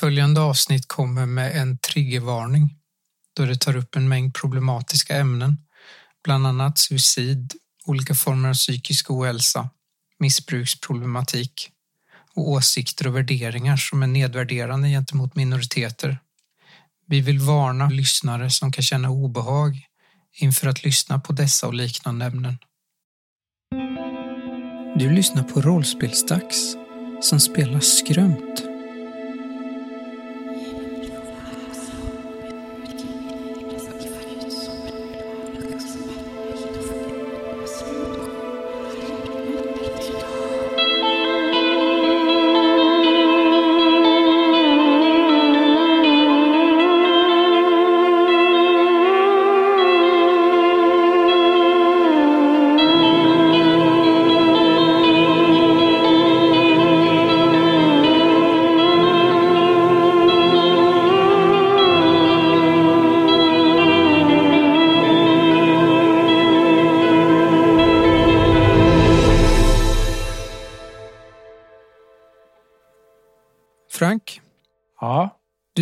Följande avsnitt kommer med en triggervarning då det tar upp en mängd problematiska ämnen, bland annat suicid, olika former av psykisk ohälsa, missbruksproblematik och åsikter och värderingar som är nedvärderande gentemot minoriteter. Vi vill varna lyssnare som kan känna obehag inför att lyssna på dessa och liknande ämnen. Du lyssnar på Rollspelsdags som spelar Skrömt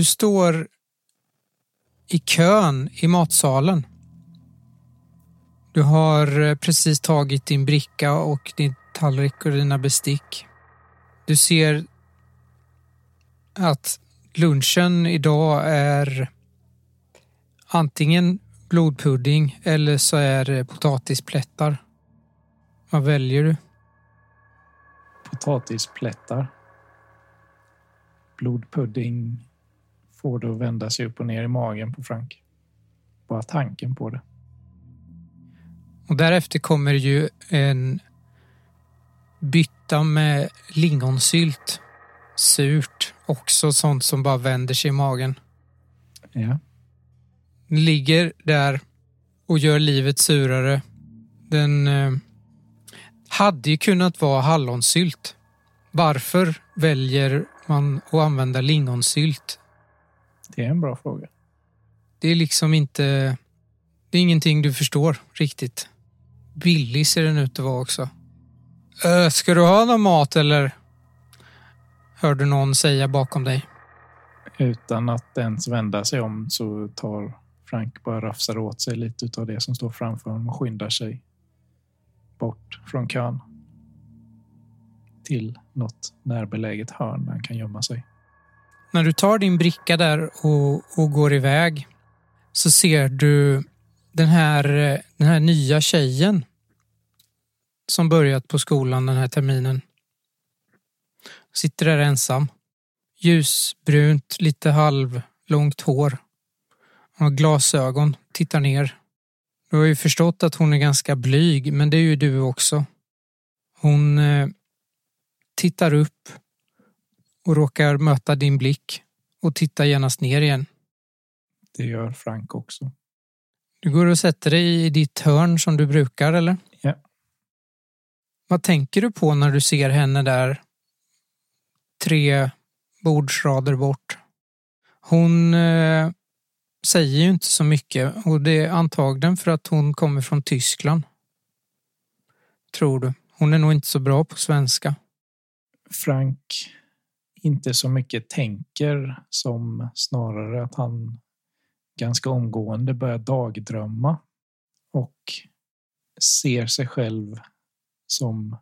står i kön i matsalen. Du har eh, precis tagit din bricka och din tallrik och dina bestick. Du ser att lunchen idag är antingen blodpudding eller så är det potatisplättar. Vad väljer du? potatisplättar. Blodpudding får det att vända sig upp och ner i magen på Frank. Bara tanken på det. Och därefter kommer ju en bytta med lingonsylt. Surt, också sånt som bara vänder sig i magen. Ja, ligger där och gör livet surare. Den eh, hade ju kunnat vara hallonsylt. Varför väljer man att använda lingonsylt? Det är en bra fråga. Det är liksom inte... Det är ingenting du förstår riktigt. Billig ser den ut att vara också. Äh, ska du ha någon mat eller? Hörde någon säga bakom dig. Utan att ens vända sig om så tar Frank bara rafsar åt sig lite av det som står framför honom och skyndar sig bort från kön till något närbeläget hörn där han kan gömma sig. När du tar din bricka där och, och går iväg så ser du den här, den här nya tjejen som börjat på skolan den här terminen. Sitter där ensam. Ljusbrunt, lite halvlångt hår. Hon har glasögon, tittar ner. Du har ju förstått att hon är ganska blyg, men det är ju du också. Hon eh, tittar upp och råkar möta din blick och tittar genast ner igen. Det gör Frank också. Du går och sätter dig i ditt hörn som du brukar, eller? Ja. Vad tänker du på när du ser henne där tre bordsrader bort? Hon eh, säger ju inte så mycket och det är antagligen för att hon kommer från Tyskland. Tror du. Hon är nog inte så bra på svenska. Frank inte så mycket tänker som snarare att han ganska omgående börjar dagdrömma och ser sig själv som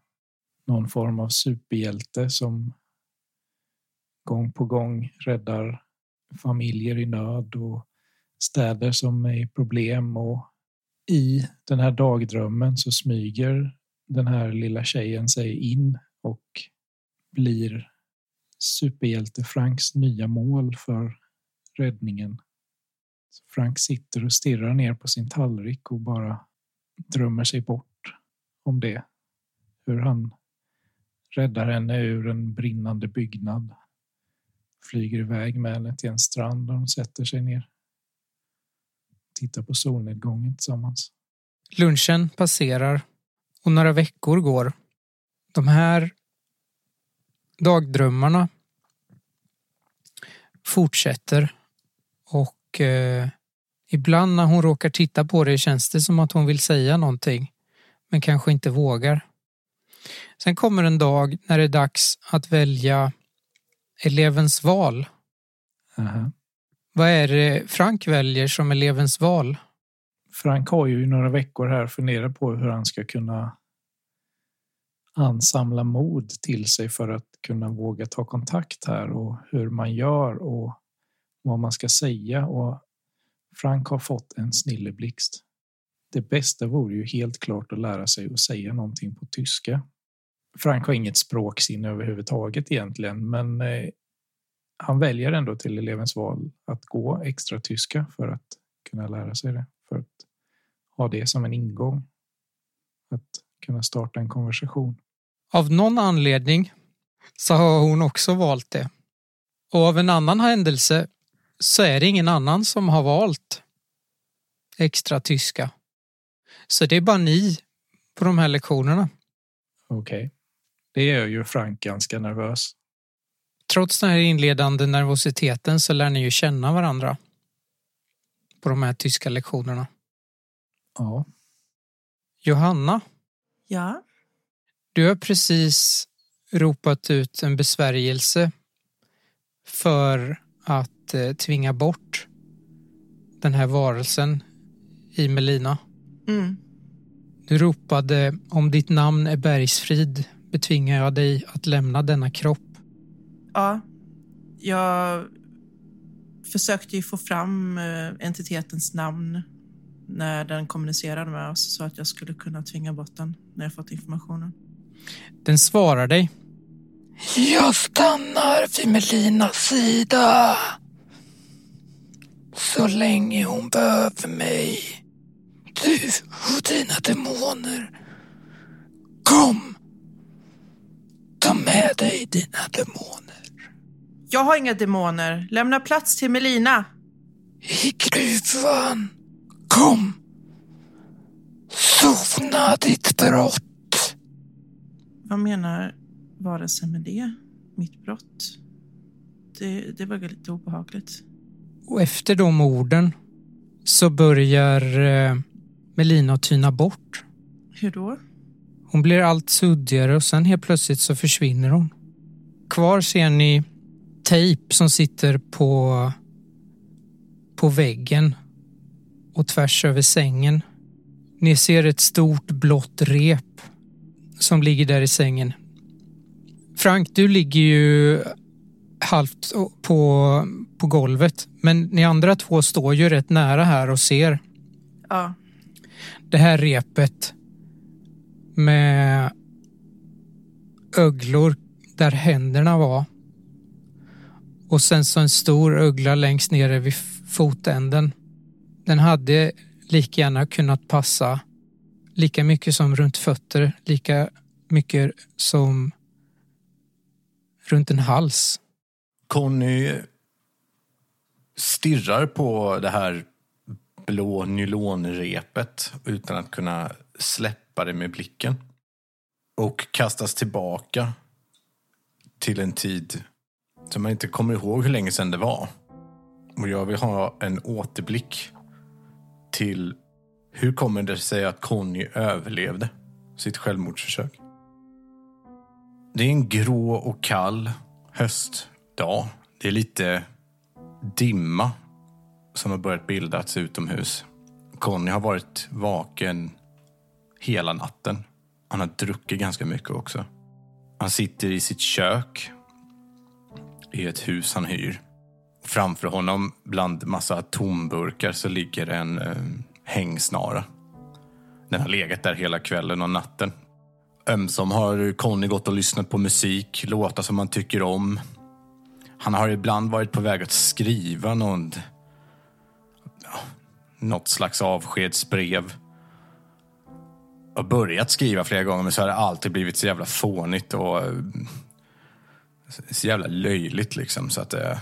någon form av superhjälte som gång på gång räddar familjer i nöd och städer som är i problem. Och i den här dagdrömmen så smyger den här lilla tjejen sig in och blir superhjälte Franks nya mål för räddningen. Frank sitter och stirrar ner på sin tallrik och bara drömmer sig bort om det. Hur han räddar henne ur en brinnande byggnad. Flyger iväg med henne till en strand där de sätter sig ner. Tittar på solnedgången tillsammans. Lunchen passerar och några veckor går. De här dagdrömmarna fortsätter och eh, ibland när hon råkar titta på det känns det som att hon vill säga någonting men kanske inte vågar. Sen kommer en dag när det är dags att välja elevens val Aha. Vad är det Frank väljer som elevens val? Frank har ju några veckor här funderat på hur han ska kunna ansamla mod till sig för att kunna våga ta kontakt här och hur man gör och vad man ska säga. Och Frank har fått en snilleblixt. Det bästa vore ju helt klart att lära sig att säga någonting på tyska. Frank har inget språksinne överhuvudtaget egentligen, men eh, han väljer ändå till elevens val att gå extra tyska för att kunna lära sig det. För att ha det som en ingång. Att kunna starta en konversation. Av någon anledning så har hon också valt det. Och av en annan händelse så är det ingen annan som har valt extra tyska. Så det är bara ni på de här lektionerna. Okej. Okay. Det gör ju Frank ganska nervös. Trots den här inledande nervositeten så lär ni ju känna varandra på de här tyska lektionerna. Ja. Johanna, Ja, du har precis ropat ut en besvärjelse för att eh, tvinga bort den här varelsen i Melina. mm. Du ropade om ditt namn är Bergsfrid betvingar jag dig att lämna denna kropp. ja. Jag försökte ju få fram eh, entitetens namn när den kommunicerade med oss så att jag skulle kunna tvinga bort den när jag fått informationen. Den svarar dig. Jag stannar vid Melinas sida. Så länge hon behöver mig. Du och dina demoner. Kom! Ta med dig dina demoner. Jag har inga demoner. Lämna plats till Melina. I gruvan. Kom! Sona ditt brott. Vad menar varelsen med det? Mitt brott? Det, det var lite obehagligt. Och efter de orden så börjar eh, Melina tyna bort. Hur då? Hon blir allt suddigare och sen helt plötsligt så försvinner hon. Kvar ser ni tejp som sitter på, på väggen och tvärs över sängen. Ni ser ett stort blått rep som ligger där i sängen. Frank, du ligger ju halvt på, på golvet, men ni andra två står ju rätt nära här och ser Ja, det här repet med öglor där händerna var. Och sen så en stor ögla längst nere vid fotänden. Den hade lika gärna kunnat passa lika mycket som runt fötter, lika mycket som runt en hals. Conny stirrar på det här blå nylonrepet utan att kunna släppa det med blicken. Och kastas tillbaka till en tid som man inte kommer ihåg hur länge sedan det var. Och jag vill ha en återblick till hur kommer det sig att Conny överlevde sitt självmordsförsök. Det är en grå och kall höstdag. Det är lite dimma som har börjat bildas utomhus. Conny har varit vaken hela natten. Han har druckit ganska mycket också. Han sitter i sitt kök i ett hus han hyr. Framför honom, bland massa tomburkar, så ligger en eh, hängsnara. Den har legat där hela kvällen och natten. Ömsom har Conny gått och lyssnat på musik, låtar som han tycker om. Han har ibland varit på väg att skriva någon, ja, något slags avskedsbrev. Och börjat skriva flera gånger men så har det alltid blivit så jävla fånigt och eh, så jävla löjligt liksom. Så att det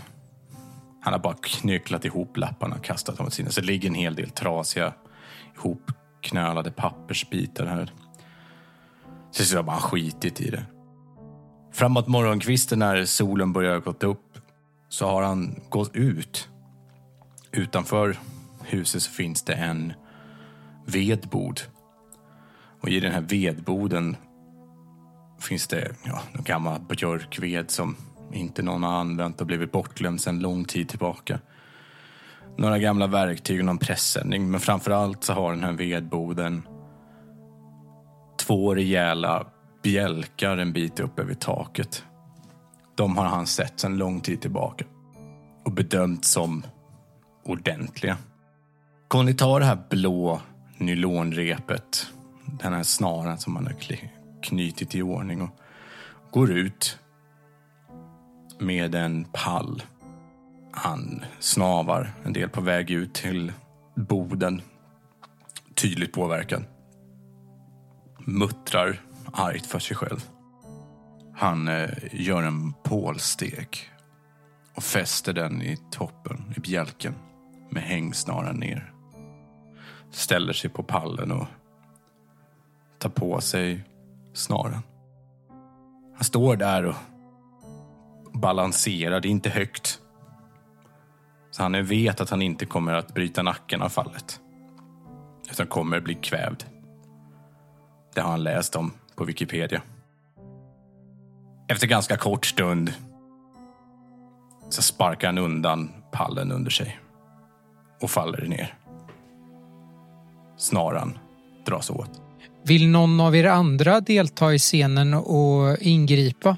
han har bara knycklat ihop lapparna och kastat dem åt sidan. Så det ligger en hel del trasiga ihopknölade pappersbitar här. Så jag har bara skitit i det. Framåt morgonkvisten när solen börjar gått upp så har han gått ut. Utanför huset så finns det en vedbod. Och i den här vedboden finns det ja, gammal björkved som inte någon har använt och blivit bortglömd sedan lång tid tillbaka. Några gamla verktyg och någon pressändning, men framför allt så har den här vedboden två rejäla bjälkar en bit upp över taket. De har han sett sedan lång tid tillbaka och bedömt som ordentliga. Conny tar det här blå nylonrepet, den här snaran som han har knutit i ordning och går ut med en pall. Han snavar en del på väg ut till boden. Tydligt påverkad. Muttrar argt för sig själv. Han eh, gör en pålstek och fäster den i toppen, i bjälken, med hängsnaran ner. Ställer sig på pallen och tar på sig snaren. Han står där och balanserar, det är inte högt. Så han vet att han inte kommer att bryta nacken av fallet. Utan kommer bli kvävd. Det har han läst om på Wikipedia. Efter ganska kort stund så sparkar han undan pallen under sig och faller ner. Snaran dras åt. Vill någon av er andra delta i scenen och ingripa?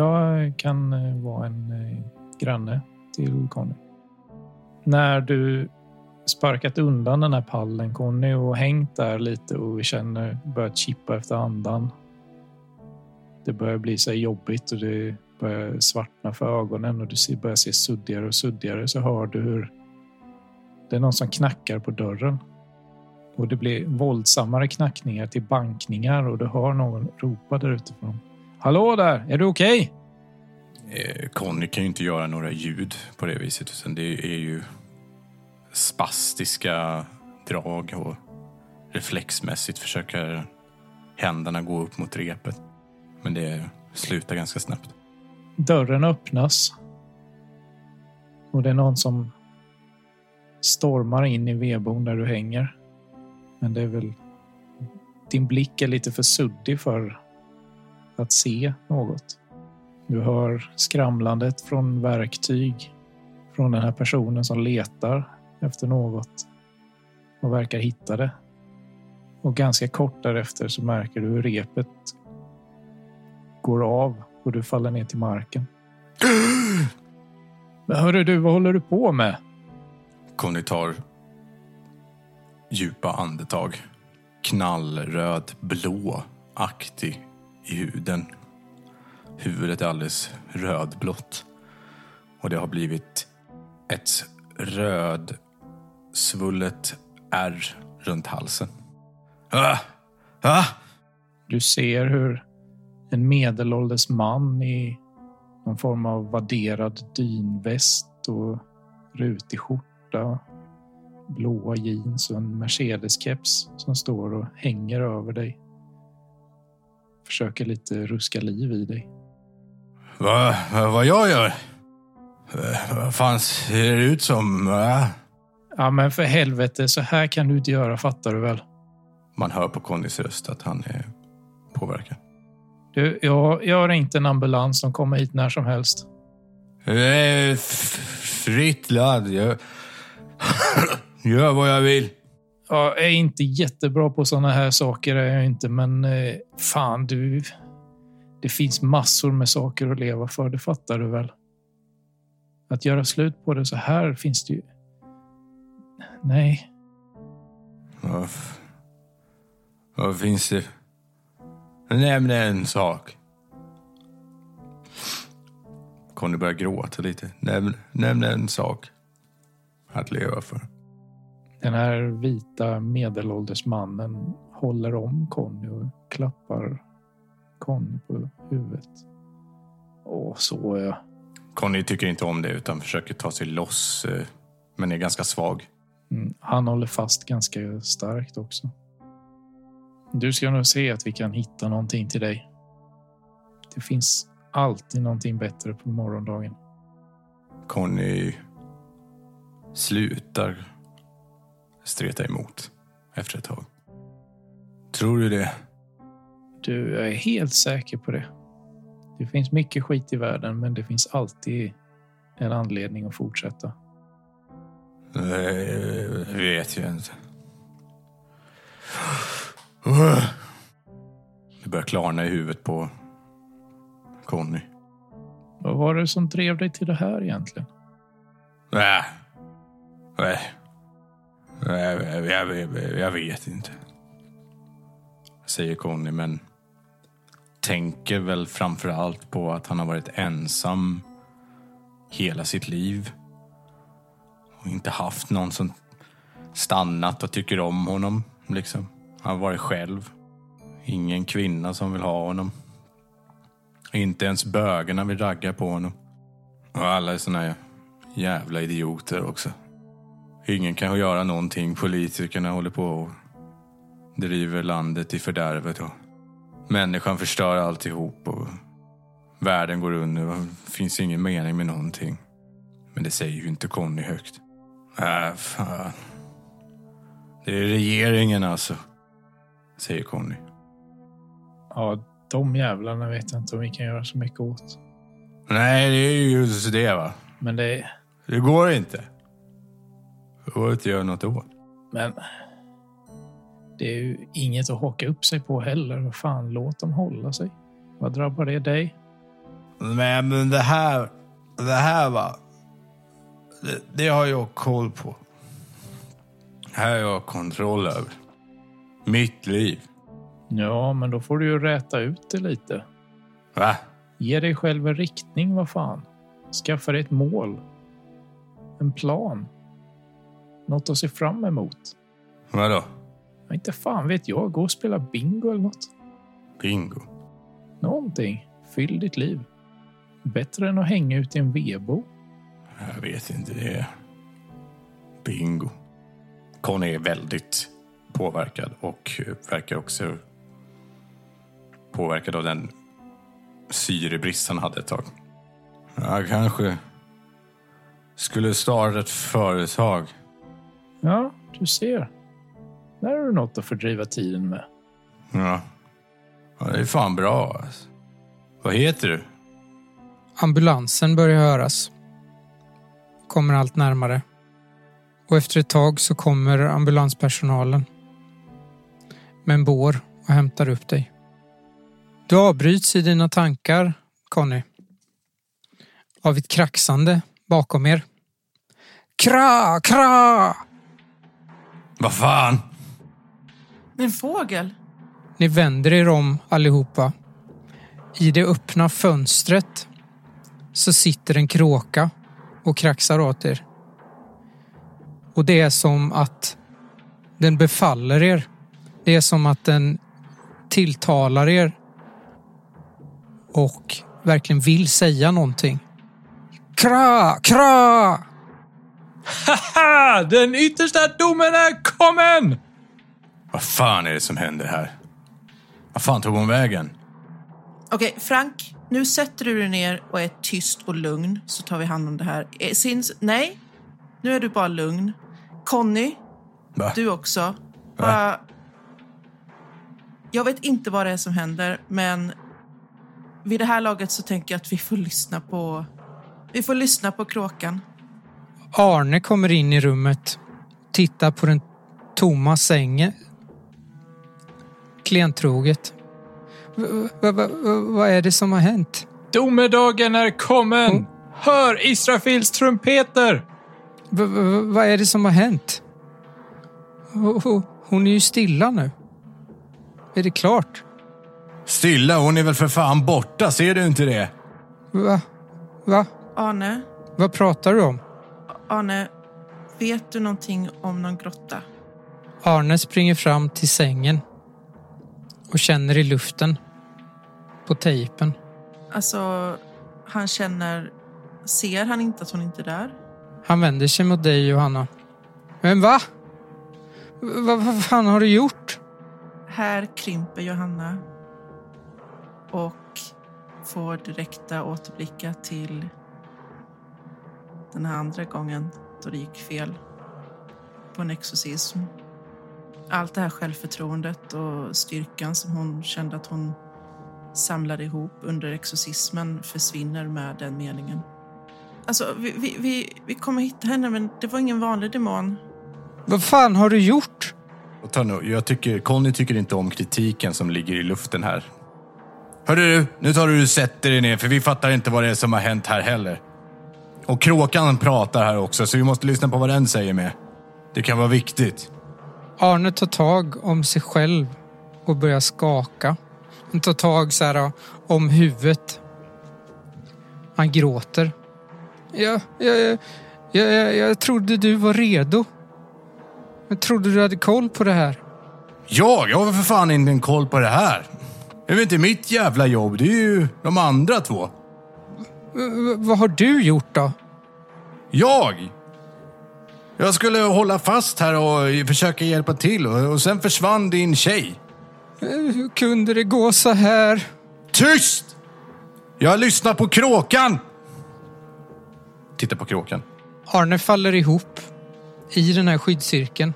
Jag kan eh, vara en eh, granne till Conny. När du sparkat undan den här pallen Conny och hängt där lite och känner börjat chippa efter andan. Det börjar bli så jobbigt och det börjar svartna för ögonen och du börjar se suddigare och suddigare så hör du hur det är någon som knackar på dörren. Och det blir våldsammare knackningar till bankningar och du hör någon ropa där utifrån. Hallå där, är du okej? Eh, Conny kan ju inte göra några ljud på det viset. Utan det är ju spastiska drag och reflexmässigt försöker händerna gå upp mot repet. Men det slutar ganska snabbt. Dörren öppnas. Och det är någon som stormar in i vedboden där du hänger. Men det är väl... Din blick är lite för suddig för att se något. Du hör skramlandet från verktyg från den här personen som letar efter något och verkar hitta det. Och ganska kort därefter så märker du hur repet går av och du faller ner till marken. Men hörru du, vad håller du på med? Conny tar djupa andetag. Knallröd, blå-aktig i huden. Huvudet är alldeles rödblått. Och det har blivit ett röd svullet ärr runt halsen. Ah! Ah! Du ser hur en medelålders man i någon form av vadderad dynväst och rutig skjorta, blåa jeans och en Mercedes-keps som står och hänger över dig. Försöker lite ruska liv i dig. Vad, vad jag gör? Eh, Vad fan ser det ut som? Ah? Ja, men för helvete, så här kan du inte göra, fattar du väl? Man hör på Connys röst att han är påverkad. Du, jag, jag har ringt en ambulans som kommer hit när som helst. Fritt land. Jag gör vad jag vill. Jag är inte jättebra på sådana här saker, är jag inte, men eh, fan du. Det finns massor med saker att leva för, det fattar du väl? Att göra slut på det så här finns det ju... Nej, Vad, vad finns det? Nämn en sak. Conny börjar gråta lite. Nämn, nämn en sak att leva för den här vita medelålders mannen håller om Conny och klappar Conny på huvudet. Åh, så ja. Conny tycker inte om det utan försöker ta sig loss. eh, Men är ganska svag. Mm, han håller fast ganska starkt också. Du ska nog se att vi kan hitta någonting till dig. Det finns alltid någonting bättre på morgondagen. Conny slutar streta emot efter ett tag. Tror du det? Du, jag är helt säker på det. Det finns mycket skit i världen, men det finns alltid en anledning att fortsätta. Det vet jag inte. Det börjar klarna i huvudet på Conny. Vad var det som drev dig till det här egentligen? Nej. Nej. Jag, jag, jag, jag vet inte. Säger Conny, men tänker väl framför allt på att han har varit ensam hela sitt liv. Och inte haft någon som stannat och tycker om honom. Liksom. Han har varit själv. Ingen kvinna som vill ha honom. Inte ens bögarna vill ragga på honom. Och alla är såna jävla idioter också. Ingen kan göra någonting. Politikerna håller på och driver landet i fördärvet. Och människan förstör alltihop. Och världen går under. och Det finns ingen mening med någonting. Men det säger ju inte Conny högt. Äh, fan. Det är regeringen alltså. Säger Conny. Ja, de jävlarna vet jag inte om vi kan göra så mycket åt. Nej, det är ju just det va. Men det... Det går inte. Det går inte att göra något åt. Men... Det är ju inget att haka upp sig på heller. Vad fan, låt dem hålla sig. Vad drabbar det dig? Men, men det här, det här va. Det, det har jag koll på. Det här har jag kontroll över. Mitt liv. Ja, men då får du ju räta ut det lite. Va? Ge dig själv en riktning, vad fan. Skaffa dig ett mål. En plan. Något att se fram emot. Vadå? Ja, Inte fan vet jag. Gå och spela bingo eller något. Bingo? Någonting. Fyll ditt liv. Bättre än att hänga ut i en vedbo. Jag vet inte. Det är bingo. Conny är väldigt påverkad och verkar också påverkad av den syrebrist han hade ett tag. Jag kanske skulle starta ett företag. Ja, du ser. Där har du något att fördriva tiden med. Ja, ja det är fan bra. Alltså. Vad heter du? Ambulansen börjar höras. Kommer allt närmare. Och efter ett tag så kommer ambulanspersonalen. Med en bår och hämtar upp dig. Du avbryts i dina tankar, Conny. Av ett kraxande bakom er. Kra, kra! Vad fan? En fågel? Ni vänder er om allihopa. I det öppna fönstret så sitter en kråka och kraxar åt er. Och det är som att den befaller er. Det är som att den tilltalar er och verkligen vill säga någonting. Kra, kra! Haha! Den yttersta domen är kommen! Vad fan är det som händer här? Vad fan tog hon vägen? Okej, Frank. Nu sätter du dig ner och är tyst och lugn så tar vi hand om det här. Eh, Sins, nej, nu är du bara lugn. Conny, Va? du också. Bara... Jag vet inte vad det är som händer, men vid det här laget så tänker jag att vi får lyssna på... Vi får lyssna på kråkan. Arne kommer in i rummet, tittar på den tomma sängen. V- vad är det som har hänt? Domedagen är kommen! Hör Israfils trumpeter! Vad är det som har hänt? Ho- ho- Hon är ju stilla nu. Är det klart? Stilla, hon är väl för fan borta, ser du inte det? Va? Va? Arne, Vad pratar du om? Arne, vet du någonting om någon grotta? Arne springer fram till sängen och känner i luften på tejpen. Alltså, han känner... Ser han inte att hon inte är där? Han vänder sig mot dig Johanna. Men va? Va- Vad fan har du gjort? Här krymper Johanna och får direkta återblickar till den här andra gången då det gick fel på en exorcism. Allt det här självförtroendet och styrkan som hon kände att hon samlade ihop under exorcismen försvinner med den meningen. Alltså, vi, vi, vi, vi kommer hitta henne, men det var ingen vanlig demon. Vad fan har du gjort? Jag tycker, Conny tycker inte om kritiken som ligger i luften här. Hörru du, nu tar du och sätter dig ner för vi fattar inte vad det är som har hänt här heller. Och kråkan pratar här också så vi måste lyssna på vad den säger med. Det kan vara viktigt. Arne tar tag om sig själv och börjar skaka. Han tar tag så här om huvudet. Han gråter. Jag, jag, jag, jag, jag trodde du var redo. Jag trodde du hade koll på det här. Jag? Jag har för fan inte en koll på det här. Det är väl inte mitt jävla jobb, det är ju de andra två. V- vad har du gjort då? Jag? Jag skulle hålla fast här och försöka hjälpa till och, och sen försvann din tjej. Hur kunde det gå så här? Tyst! Jag lyssnar på kråkan! Titta på kråkan. Arne faller ihop i den här skyddscirkeln.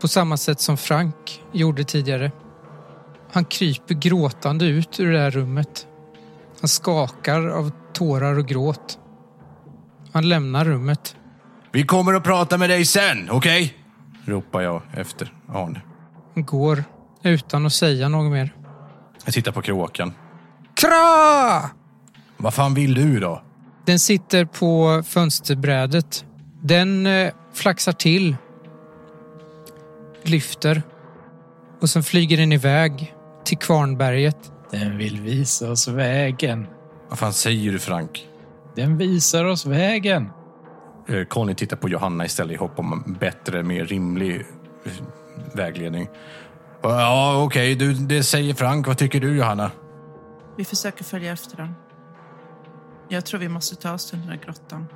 På samma sätt som Frank gjorde tidigare. Han kryper gråtande ut ur det här rummet. Han skakar av tårar och gråt. Han lämnar rummet. Vi kommer att prata med dig sen, okej? Ropar jag efter Arne. Han går utan att säga något mer. Jag tittar på kråkan. Kra! Vad fan vill du då? Den sitter på fönsterbrädet. Den eh, flaxar till. Lyfter. Och sen flyger den iväg till Kvarnberget. Den vill visa oss vägen. Vad fan säger du Frank? Den visar oss vägen. Eh, Conny tittar på Johanna istället i hopp om en bättre, mer rimlig eh, vägledning. Ja, okej, du, det säger Frank. Vad tycker du Johanna? Vi försöker följa efter den. Jag tror vi måste ta oss till den där grottan.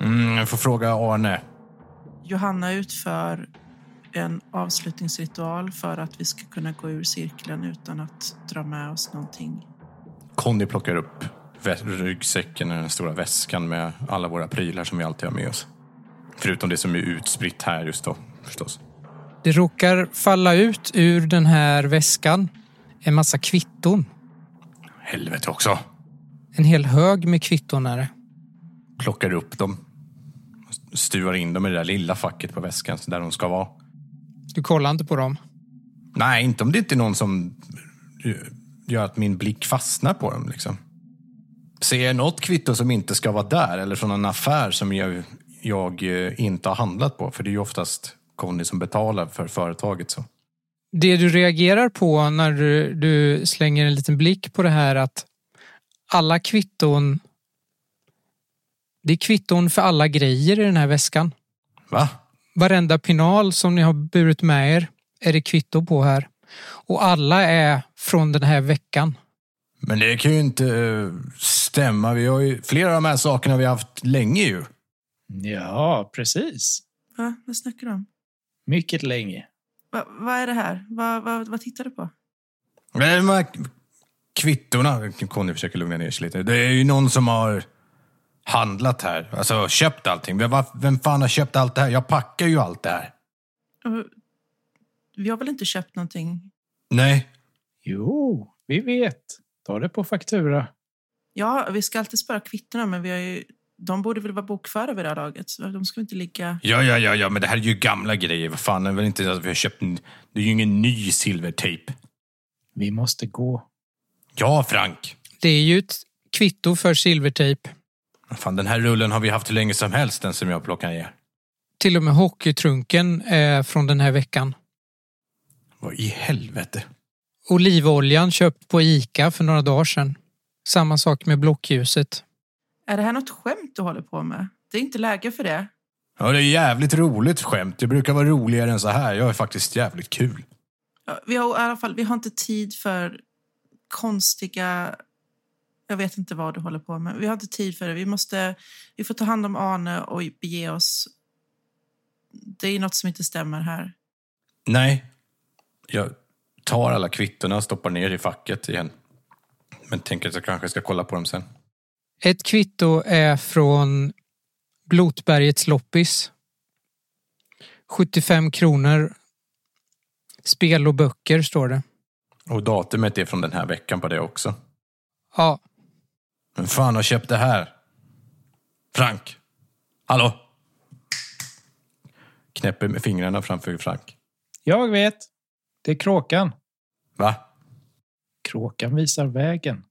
Mm, jag får fråga Arne. Johanna utför en avslutningsritual för att vi ska kunna gå ur cirkeln utan att dra med oss någonting. Conny plockar upp ryggsäcken, den stora väskan med alla våra prylar som vi alltid har med oss. Förutom det som är utspritt här just då, förstås. Det råkar falla ut ur den här väskan en massa kvitton. Helvete också. En hel hög med kvitton är det. Plockar upp dem. Stuvar in dem i det där lilla facket på väskan, där de ska vara. Du kollar inte på dem. Nej, inte om det inte är någon som gör att min blick fastnar på dem. Liksom. Ser jag något kvitto som inte ska vara där eller från en affär som jag, jag eh, inte har handlat på, för det är ju oftast Conny som betalar för företaget. Så. Det du reagerar på när du, du slänger en liten blick på det här att alla kvitton det är kvitton för alla grejer i den här väskan. Va? Varenda pinal som ni har burit med er är det kvitto på här. Och alla är från den här veckan. Men det kan ju inte eh, stämma. Vi har ju, flera av de här sakerna har vi haft länge ju. Ja, precis. Va? Vad snackar du om? Mycket länge. Va, vad är det här? Va, va, vad tittar du på? Men de här kvittorna, Conny försöker lugna ner sig lite. Det är ju någon som har handlat här. Alltså köpt allting. Vem, vem fan har köpt allt det här? Jag packar ju allt det här. Vi har väl inte köpt någonting? Nej. Jo, vi vet. Ta det på faktura. Ja, vi ska alltid spara kvittona, men vi har ju, de borde väl vara bokförda vid det här laget. Så de ska inte ligga... Ja, ja, ja, ja, men det här är ju gamla grejer. Vad fan, det är väl inte att vi har köpt en... Det är ju ingen ny silvertejp. Vi måste gå. Ja, Frank. Det är ju ett kvitto för silvertejp. Fan, den här rullen har vi haft hur länge som helst, den som jag plockar ner. Till och med hockeytrunken är från den här veckan. Vad i helvete? Olivoljan köpt på Ica för några dagar sedan. Samma sak med blockljuset. Är det här något skämt du håller på med? Det är inte läge för det. Ja, det är jävligt roligt skämt. Det brukar vara roligare än så här. Jag är faktiskt jävligt kul. Ja, Vi har i alla fall vi har inte tid för konstiga... Jag vet inte vad du håller på med. Vi har inte tid för det. Vi måste... Vi får ta hand om Arne och bege oss. Det är något som inte stämmer här. Nej. Jag tar alla kvittorna och stoppar ner i facket igen. Men tänker att jag kanske ska kolla på dem sen. Ett kvitto är från Blotbergets loppis. 75 kronor. Spel och böcker står det. Och datumet är från den här veckan på det också. Ja, Men fan har köpt det här? Frank? Hallå? Knäpper med fingrarna framför Frank. Jag vet. Det är kråkan. Va? Kråkan visar vägen.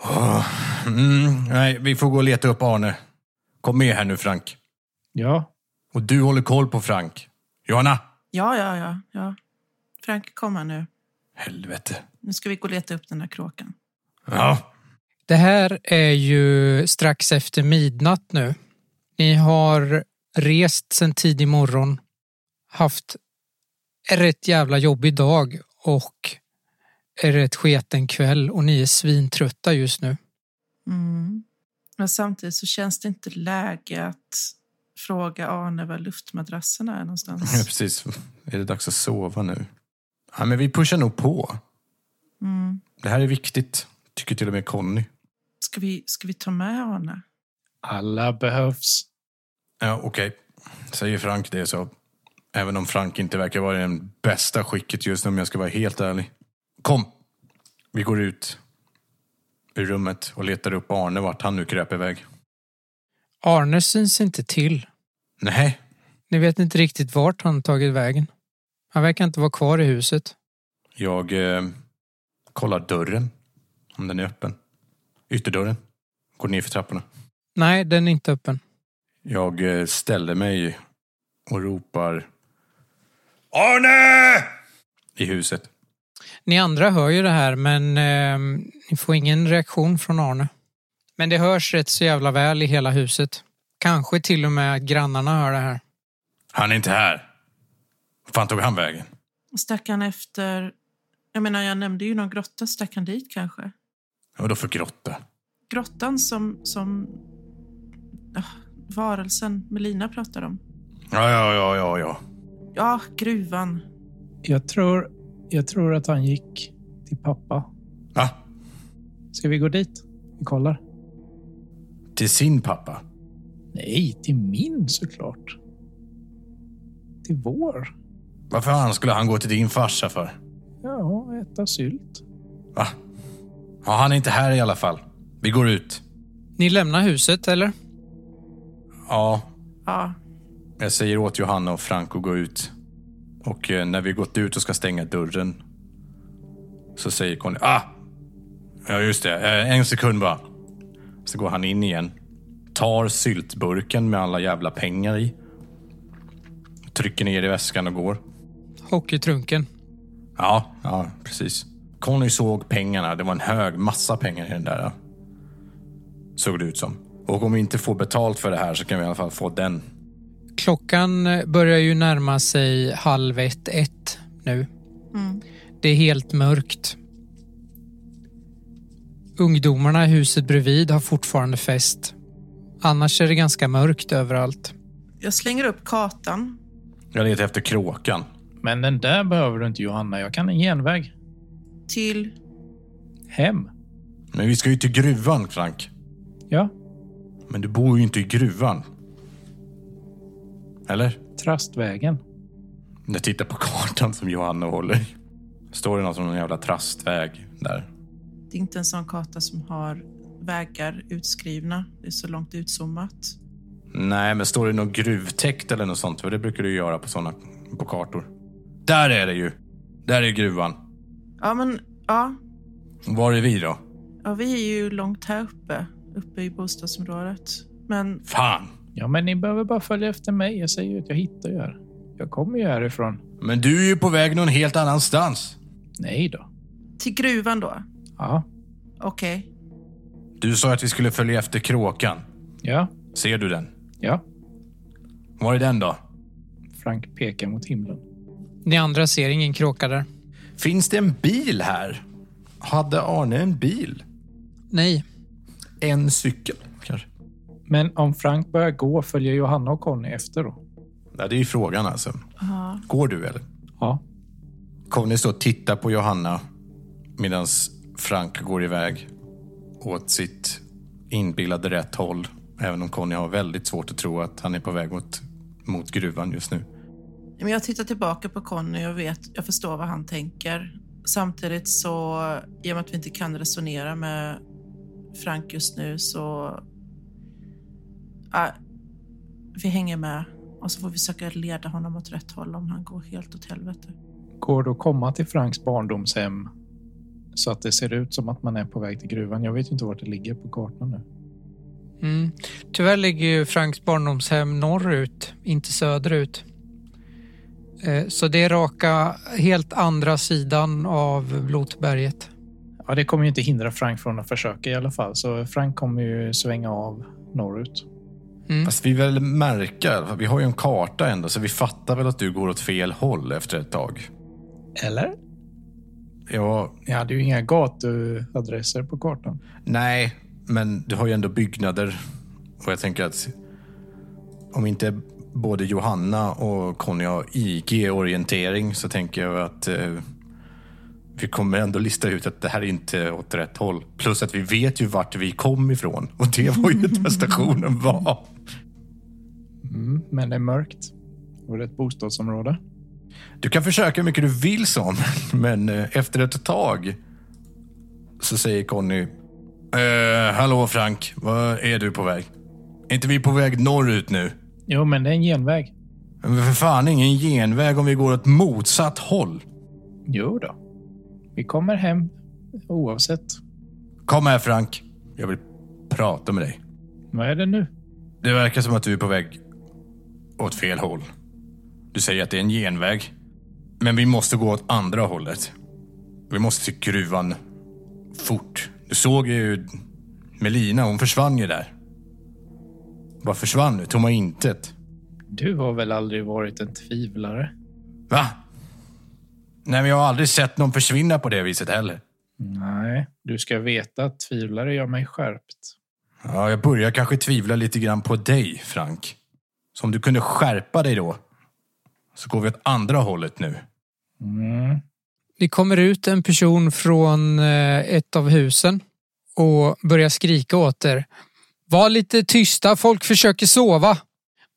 Åh, Mm, nej, vi får gå och leta upp Arne. Kom med här nu Frank. Ja, Och du håller koll på Frank. Johanna! Ja, ja, ja. ja. Frank, kom här nu. Helvete. Nu ska vi gå och leta upp den där kråkan. Ja. det här är ju strax efter midnatt nu. Ni har rest sen tidig morgon, haft rätt jävla jobbig dag och en rätt sketen kväll och ni är svintrötta just nu. Mm. Men samtidigt så känns det inte läge att fråga Arne var luftmadrassen är ja, någonstans. precis. Är det dags att sova nu? Ja, men vi pushar nog på. Mm. Det här är viktigt. Tycker till och med Conny. Ska, vi, ska vi ta med Arne? alla behövs. Ja, okej. Säger Frank det så. Även om Frank inte verkar vara i den bästa skicket just nu om jag ska vara helt ärlig. Kom! Vi går ut ur rummet och letar upp Arne vart han nu kröp iväg. Arne syns inte till. Nej, Ni vet inte riktigt vart han tagit vägen. Han verkar inte vara kvar i huset. jag eh, kollar dörren. Om den är öppen. Ytterdörren. Går ner för trapporna. Nej, den är inte öppen. Jag eh, ställer mig och ropar Arne! I huset. Ni andra hör ju det här men eh, ni får ingen reaktion från Arne. Men det hörs rätt så jävla väl i hela huset. Kanske till och med grannarna hör det här. Han är inte här. Var fan tog han vägen? Stack han efter... Jag menar, jag nämnde ju någon grotta. Stack han dit kanske? Vadå för grotta? Grottan som... som ah, varelsen Melina pratar om. Ja, ja, ja, ja, ja. Ja, gruvan. Jag tror, jag tror att han gick till pappa. Va? Ska vi gå dit? Vi kollar. Till sin pappa? Nej, till min såklart. Till vår. Varför han skulle han gå till din farsa för? Ja, äta sylt. Va? Ja, han är inte här i alla fall. Vi går ut. Ni lämnar huset eller? Ja, Ja, jag säger åt Johanna och Frank att gå ut. Och eh, när vi gått ut och ska stänga dörren så säger Conny, ah! Ja, just det. Eh, En sekund bara. Så går han in igen. Tar syltburken med alla jävla pengar i. Trycker ner i väskan och går. Hockeytrunken. Ja, ja, precis. Conny såg pengarna. Det var en hög massa pengar i den där. Såg det ut som. Och om vi inte får betalt för det här så kan vi i alla fall få den. Klockan eh, börjar ju närma sig halv ett, ett nu. mm. Det är helt mörkt. Ungdomarna i huset bredvid har fortfarande fest. Annars är det ganska mörkt överallt. Jag slänger upp kartan. Jag letar efter kråkan. Men den där behöver du inte Johanna. Jag kan en genväg. Till... Hem. Men vi ska ju till gruvan, Frank. Ja, Men du bor ju inte i gruvan. Eller? Trastvägen. Jag tittar på kartan som Johanna håller i. Står det något som någon jävla trastväg där? Det är inte en sån karta som har vägar utskrivna. Det är så långt utzoomat. Nej, men står det något gruvtäckt eller något sånt? För det brukar du göra på såna på kartor. Där är det ju! Där är gruvan. Ja, men ja. Var är vi då? ja. Vi är ju långt här uppe. Uppe i bostadsområdet. Men Fan! Ja, men ni behöver bara följa efter mig. Jag säger ju att jag hittar ju här. Jag kommer ju härifrån. Men du är ju på väg någon helt annanstans. Nej då. till gruvan då? Ja. Okej. Du sa att vi skulle följa efter kråkan. Ja. Ser du den? Ja. Var är den då? Frank pekar mot himlen. Ni andra ser ingen kråka där. Finns det en bil här? Hade Arne en bil? Nej, En cykel? Men om Frank börjar gå följer Johanna och Conny efter då? Ja, det är ju frågan alltså. Ja. Går du eller? Ja. Conny står och tittar på Johanna medan Frank går iväg åt sitt inbillade rätt håll. Även om Conny har väldigt svårt att tro att han är på väg mot, mot gruvan just nu. Men jag tittar tillbaka på Conny och vet, jag förstår vad han tänker. samtidigt så, i och med att vi inte kan resonera med Frank just nu så... Ja, vi hänger med och så får vi försöka leda honom åt rätt håll om han går helt åt helvete. Går det att komma till Franks barndomshem så att det ser ut som att man är på väg till gruvan? Jag vet ju inte vart det ligger på kartan nu. Mm. Tyvärr ligger ju Franks barndomshem norrut, inte söderut. Eh, Så det är raka, helt andra sidan av Blotberget. Ja, det kommer ju inte hindra Frank från att försöka i alla fall. Så Frank kommer ju svänga av norrut. Mm. Fast vi väl märka, vi har ju en karta ändå, så vi fattar väl att du går åt fel håll efter ett tag. Eller? Ja, Ni hade ju inga gatuadresser på kartan. nej, men du har ju ändå byggnader. Och jag tänker att om inte både Johanna och Conny har IG-orientering så tänker jag att eh, vi kommer ändå lista ut att det här är inte åt rätt håll. Plus att vi vet ju vart vi kom ifrån. Och det var ju där stationen var. Mm, men det är mörkt. Och det är ett bostadsområde. Du kan försöka hur mycket du vill som, men eh, efter ett tag så säger Conny. Eh, hallå Frank, var är du på väg? Är inte vi på väg norrut nu? Jo, men det är en genväg. Men för fan ingen genväg om vi går åt motsatt håll. Jo då. Vi kommer hem oavsett. Kom här Frank, jag vill prata med dig. Vad är det nu? Det verkar som att du är på väg åt fel håll. Du säger att det är en genväg. Men vi måste gå åt andra hållet. Vi måste till gruvan fort. Du såg ju Melina, hon försvann ju där. Bara försvann nu, tomma intet. Du har väl aldrig varit en tvivlare? Va? Nej, men jag har aldrig sett någon försvinna på det viset heller. Nej, du ska veta att tvivlare gör mig skärpt. Ja, jag börjar kanske tvivla lite grann på dig, Frank. Så om du kunde skärpa dig då, så går vi åt andra hållet nu. Mm. Det kommer ut en person från eh, ett av husen och börjar skrika åt er. Var lite tysta, folk försöker sova.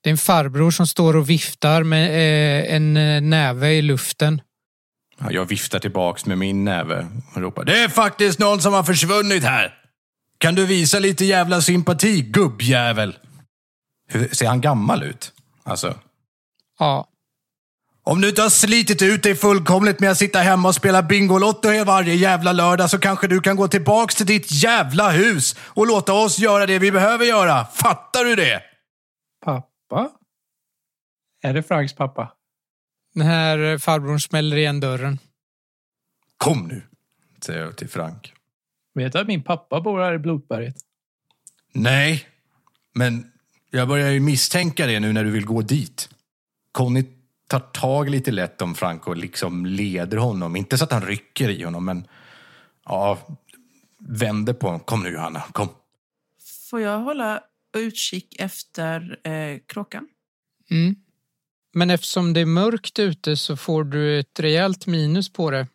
Det är en farbror som står och viftar med eh, en eh, näve i luften. Ja, jag viftar tillbaks med min näve och ropar. Det är faktiskt någon som har försvunnit här! Kan du visa lite jävla sympati, gubbjävel? Hur, ser han gammal ut? Alltså, Ja, om du inte har slitit ut dig fullkomligt med att sitta hemma och spela Bingolotto varje jävla lördag så kanske du kan gå tillbaks till ditt jävla hus och låta oss göra det vi behöver göra. Fattar du det? Pappa? Är det Franks pappa? den här eh, farbrorn smäller igen dörren. Kom nu, säger jag till Frank. Vet du att min pappa bor här i Blotberget? Nej, men jag börjar ju misstänka det nu när du vill gå dit. Conny tar tag lite lätt om Frank och liksom leder honom. Inte så att han rycker i honom, men ja, vänder på honom. Kom nu Johanna, kom. Får jag hålla utkik efter eh, kråkan? Mm. Men eftersom det är mörkt ute så får du ett rejält minus på det.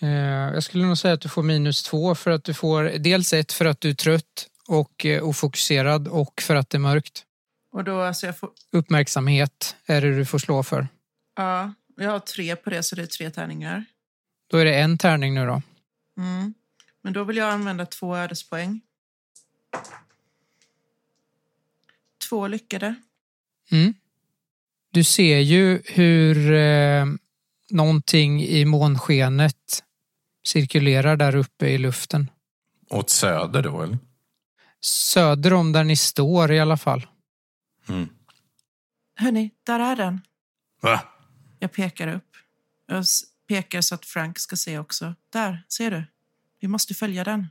Eh, Jag skulle nog säga att du får minus två för att du får dels ett för att du är trött och eh, ofokuserad och för att det är mörkt. Och då, alltså jag får... Uppmärksamhet är det du får slå för. Ja, jag har tre på det, så det är tre tärningar. Då är det en tärning nu då. Mm. Men då vill jag använda två ödespoäng. Två lyckade. Mm. Du ser ju hur eh, någonting i månskenet cirkulerar där uppe i luften. Åt söder då, eller? Söder om där ni står i alla fall. Mm. Hörni, där är den. Va? Jag pekar upp. Jag pekar så att Frank ska se också. Där, ser du? Vi måste följa den.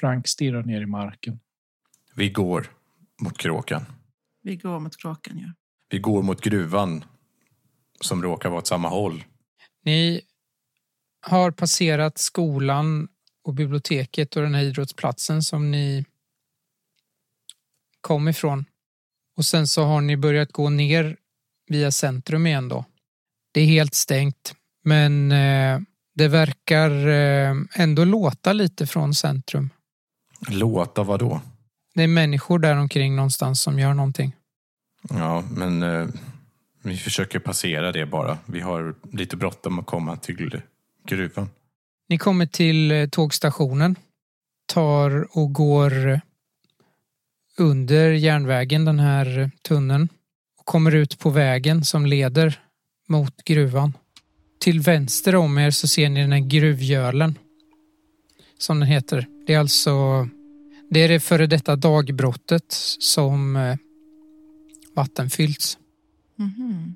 Frank stirrar ner i marken. Vi går mot kråkan. Vi går mot kråkan, ja. Vi går mot gruvan som råkar vara åt samma håll. Ni har passerat skolan och biblioteket och den här idrottsplatsen som ni kom ifrån. Och sen så har ni börjat gå ner via centrum igen då. Det är helt stängt, men eh, det verkar eh, ändå låta lite från centrum. Låta vad då? Det är människor där omkring någonstans som gör någonting. Ja, men eh, Vi försöker passera det bara. Vi har lite bråttom att komma till gruvan. Ni kommer till eh, tågstationen. Tar och går under järnvägen, den här tunneln. Och kommer ut på vägen som leder mot gruvan. Till vänster om er så ser ni den här gruvgölen. Som den heter. Det är alltså det är det före detta dagbrottet som eh, vattenfyllts. Mhm.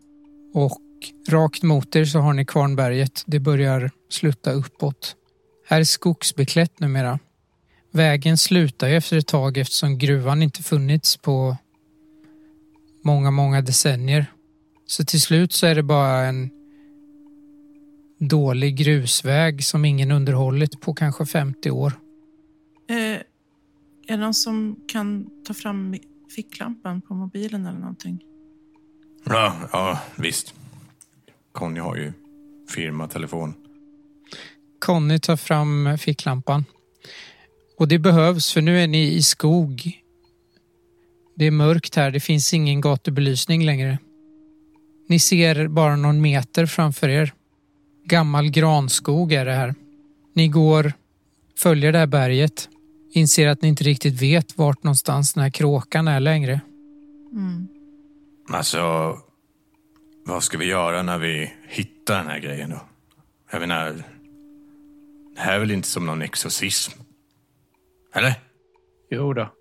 Och rakt mot er så har ni Kvarnberget. Det börjar slutta uppåt. Här är skogsbeklätt numera. Vägen slutar ju efter ett tag eftersom gruvan inte funnits på många, många decennier. Så till slut så är det bara en dålig grusväg som ingen underhållit på kanske 50 år. Eh, är det någon som kan ta fram ficklampan på mobilen eller någonting? Ja, ja visst. Conny har ju firmatelefon. Conny tar fram ficklampan. Och det behövs för nu är ni i skog. Det är mörkt här, det finns ingen gatubelysning längre. Ni ser bara någon meter framför er. Gammal granskog är det här. Ni går, följer det här berget, inser att ni inte riktigt vet vart någonstans den här kråkan är längre. Mm. Alltså, vad ska vi göra när vi hittar den här grejen då? Jag menar, det här är väl inte som någon exorcism? Eller? Jo då.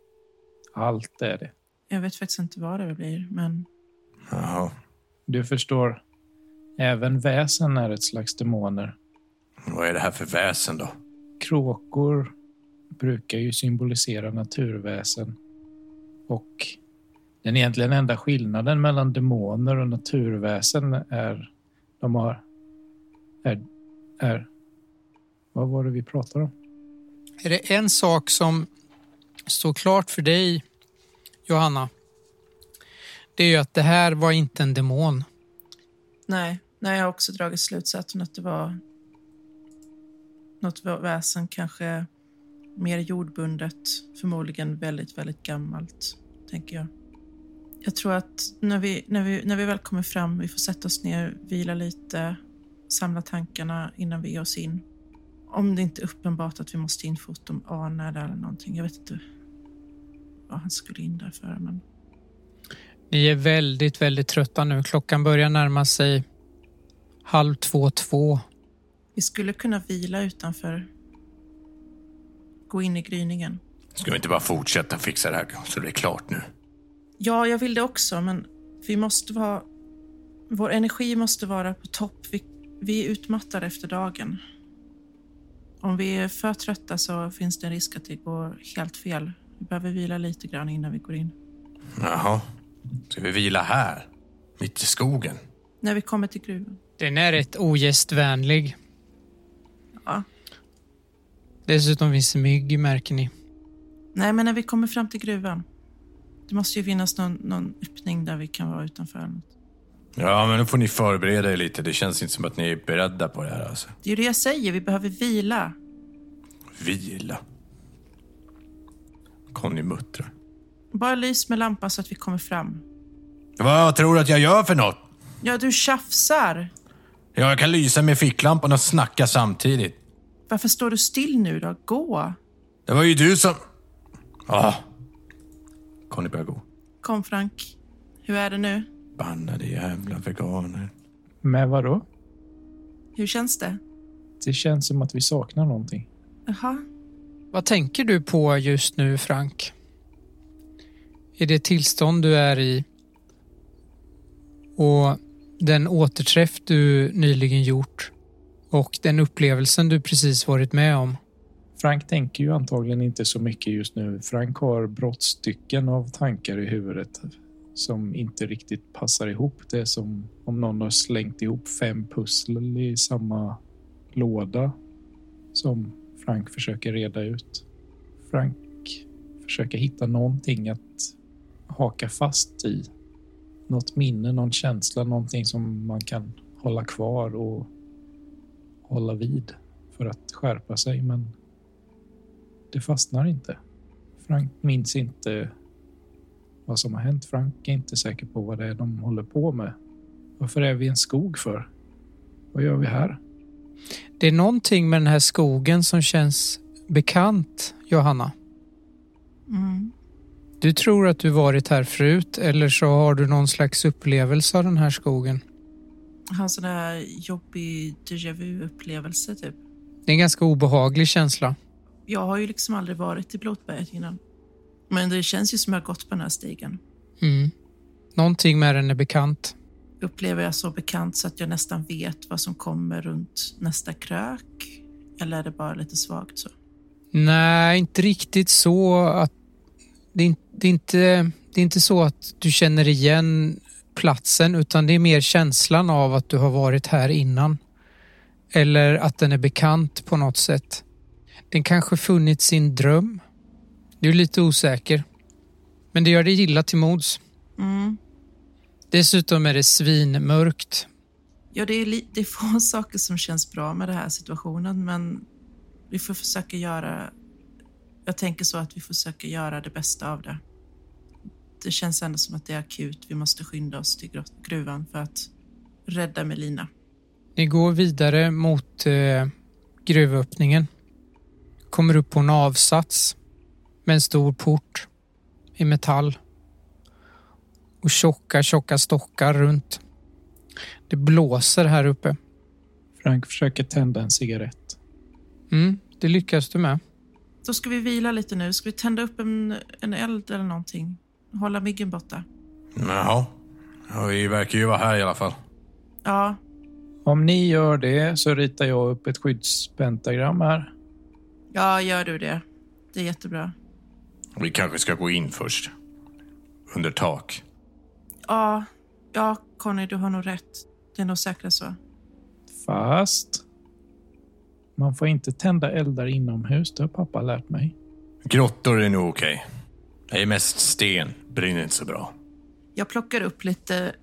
Allt är det. Jag vet faktiskt inte vad det blir, men Jaha. Du förstår, även väsen är ett slags demoner. Vad är det här för väsen då? Kråkor brukar ju symbolisera naturväsen. Och den egentligen enda skillnaden mellan demoner och naturväsen är de har är, är vad var det vi pratade om? Är det en sak som står klart för dig, Johanna? Det är ju att det här var inte en demon. nej. nej jag har också dragit slutsatsen att det var något väsen, kanske mer jordbundet, förmodligen väldigt, väldigt gammalt, tänker jag. Jag tror att när vi, när vi, när vi väl kommer fram, vi får sätta oss ner, vila lite, samla tankarna innan vi ger oss in. Om det inte är uppenbart att vi måste in fort om Arne eller någonting. Jag vet inte vad han skulle in där för, men Ni är väldigt, väldigt trötta nu. Klockan börjar närma sig halv två, två. vi skulle kunna vila utanför. Gå in i gryningen. Ska vi inte bara fortsätta fixa det här så det är klart nu? Ja, jag vill det också, men vi måste vara... Vår energi måste vara på topp. Vi, vi är utmattade efter dagen. Om vi är för trötta så finns det en risk att det går helt fel. Vi behöver vila lite grann innan vi går in. Jaha. Ska vi vila här? Mitt i skogen? När vi kommer till gruvan. Den är rätt ogästvänlig. Ja. Dessutom finns det mygg, märker ni. Nej, men när vi kommer fram till gruvan. Det måste ju finnas någon, någon öppning där vi kan vara utanför. något. Ja, men då får ni förbereda er lite. Det känns inte som att ni är beredda på det här alltså. Det är ju det jag säger. Vi behöver vila. Vila. Conny muttrar. Bara lys med lampan så att vi kommer fram. Vad tror du att jag gör för något? Ja, du tjafsar. Ja, jag kan lysa med ficklampan och snacka samtidigt. Varför står du still nu då? Gå. Det var ju du som... Ah. Conny börjar gå. Kom Frank. Hur är det nu? Bannade jävla veganer. Med vad då? Hur känns det? Det känns som att vi saknar någonting. Jaha. Vad tänker du på just nu, Frank? I det tillstånd du är i och den återträff du nyligen gjort och den upplevelsen du precis varit med om. Frank tänker ju antagligen inte så mycket just nu. Frank har brottstycken av tankar i huvudet som inte riktigt passar ihop. Det är som om någon har slängt ihop fem pussel i samma låda som Frank försöker reda ut. Frank försöker hitta någonting att haka fast i. Något minne, någon känsla, någonting som man kan hålla kvar och hålla vid för att skärpa sig. Men det fastnar inte. Frank minns inte vad som har hänt. Frank är inte säker på vad det är de håller på med. Varför är vi i en skog för? Vad gör vi här? Det är någonting med den här skogen som känns bekant, Johanna. Mm. Du tror att du varit här förut eller så har du någon slags upplevelse av den här skogen. Jag har en sån där jobbig déjà vu-upplevelse typ. Det är en ganska obehaglig känsla. Jag har ju liksom aldrig varit i Blotberget innan. Men det känns ju som jag har gått på den här stigen. Mm. Någonting med den är bekant. Upplever jag så bekant så att jag nästan vet vad som kommer runt nästa krök? Eller är det bara lite svagt så? Nej, inte riktigt så att... Det är, det, är inte, det är inte så att du känner igen platsen utan det är mer känslan av att du har varit här innan. Eller att den är bekant på något sätt. Den kanske funnits i en dröm. Du är lite osäker. Men det gör dig illa till mods. Mm. Dessutom är det svinmörkt. Ja, det är, li- det är få saker som känns bra med den här situationen, men vi får försöka göra... Jag tänker så att vi försöker göra det bästa av det. Det känns ändå som att det är akut. Vi måste skynda oss till gruvan för att rädda Melina. Ni går vidare mot eh, gruvöppningen. Kommer upp på en avsats med en stor port i metall. Och tjocka, tjocka stockar runt. Det blåser här uppe. Frank försöker tända en cigarett. Mm, det lyckas du med. Då ska vi vila lite nu. Ska vi tända upp en, en eld eller någonting? Hålla myggen borta. Jaha. Ja, vi verkar ju vara här i alla fall. Ja, Om ni gör det så ritar jag upp ett skyddspentagram här. ja, gör du det. Det är jättebra. Vi kanske ska gå in först. Under tak. Ja, ja, Conny, du har nog rätt. Det är nog säkrast så. Fast man får inte tända eldar inomhus, det har pappa lärt mig. Grottor är nog okej. Det är mest sten. Brinner inte så bra. Jag plockar upp lite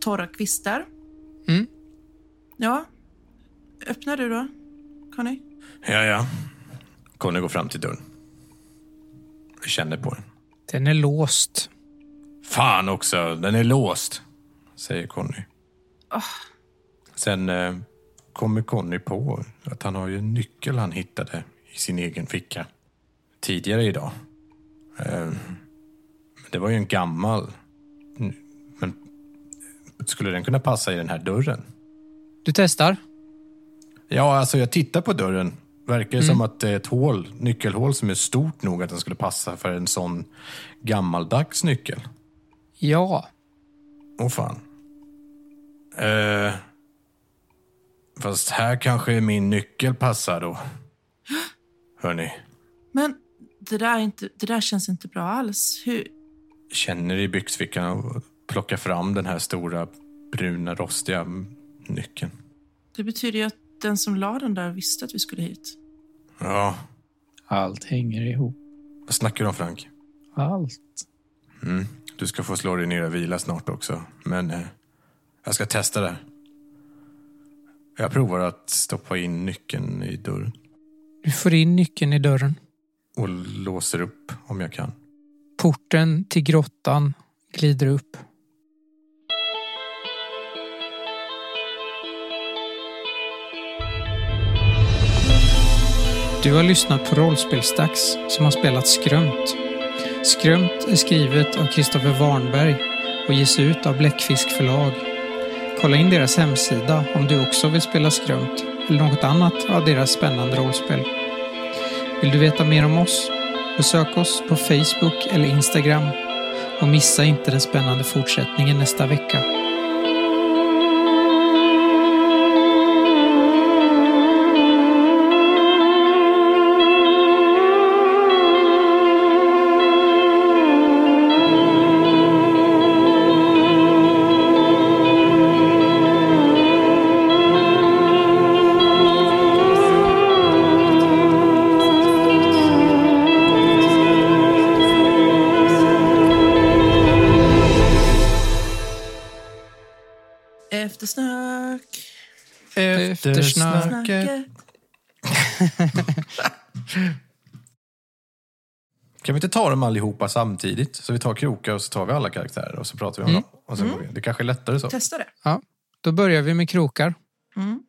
torra kvistar. Mm. Ja. Öppnar du då, Conny? Ja, ja. Conny går fram till dörren. Jag känner på den. Den är låst. Fan också, den är låst, säger Conny. Ah. Sen eh, kommer Conny på att han har ju en nyckel han hittade i sin egen ficka tidigare idag. Eh, det var ju en gammal. Men skulle den kunna passa i den här dörren? Du testar? Ja, alltså jag tittar på dörren. Verkar det som att det är ett hål, nyckelhål som är stort nog att den skulle passa för en sån gammaldags nyckel. Ja. Åh fan. Eh, fast här kanske min nyckel passar då. Hörni, Men det där, är inte, det där känns inte bra alls. Hur? känner i byxfickan och plockar fram den här stora bruna rostiga nyckeln. Det betyder ju att den som la den där visste att vi skulle hit. Ja, Allt hänger ihop. vad snackar du om Frank? Allt. Mm. Du ska få slå dig ner och vila snart också. Men eh, jag ska testa det. här. Jag provar att stoppa in nyckeln i dörren Du får in nyckeln i dörren. och låser upp om jag kan. Porten till grottan glider upp. Du har lyssnat på Rollspelsdags som har spelat Skrömt. Skrömt är skrivet av Kristoffer Warnberg och ges ut av Bläckfisk förlag. Kolla in deras hemsida om du också vill spela Skrömt eller något annat av deras spännande rollspel. Vill du veta mer om oss? Besök oss på Facebook eller Instagram och missa inte den spännande fortsättningen nästa vecka. Eftersnack. Snacket. Kan vi inte ta dem allihopa samtidigt? Så vi tar Kroka och så tar vi alla karaktärer och så pratar vi om Mm. dem. Och sen Mm. går vi. Det kanske är lättare så. Testa det. Då börjar vi med krokar. Mm.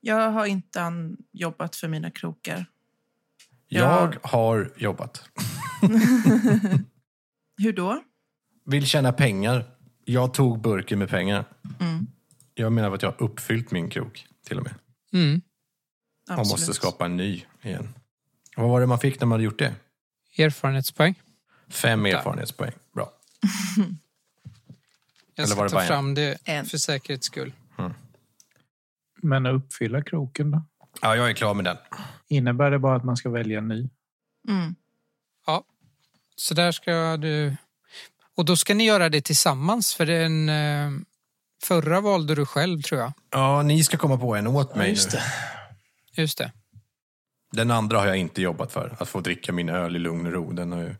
Jag har inte jobbat för mina krokar. Jag har jobbat. Hur då? Vill tjäna pengar. Jag tog burken med pengar. Mm. Jag menar att jag har uppfyllt min krok till och med. Mm. Och Absolut. måste skapa en ny igen. Vad var det man fick när man hade gjort det? Erfarenhetspoäng. Fem Där. erfarenhetspoäng. Bra. Jag Eller ska ta en? fram det En. för säkerhets skull. Men att uppfylla kroken då? Ja, jag är klar med den. Innebär det bara att man ska välja en ny? Mm. Så där ska du... Och då ska ni göra det tillsammans för den eh, förra valde du själv tror jag. Ja, ni ska komma på en åt mig nu. det. Just det. Den andra har jag inte jobbat för. Att få dricka min öl i lugn och ro. Den har ju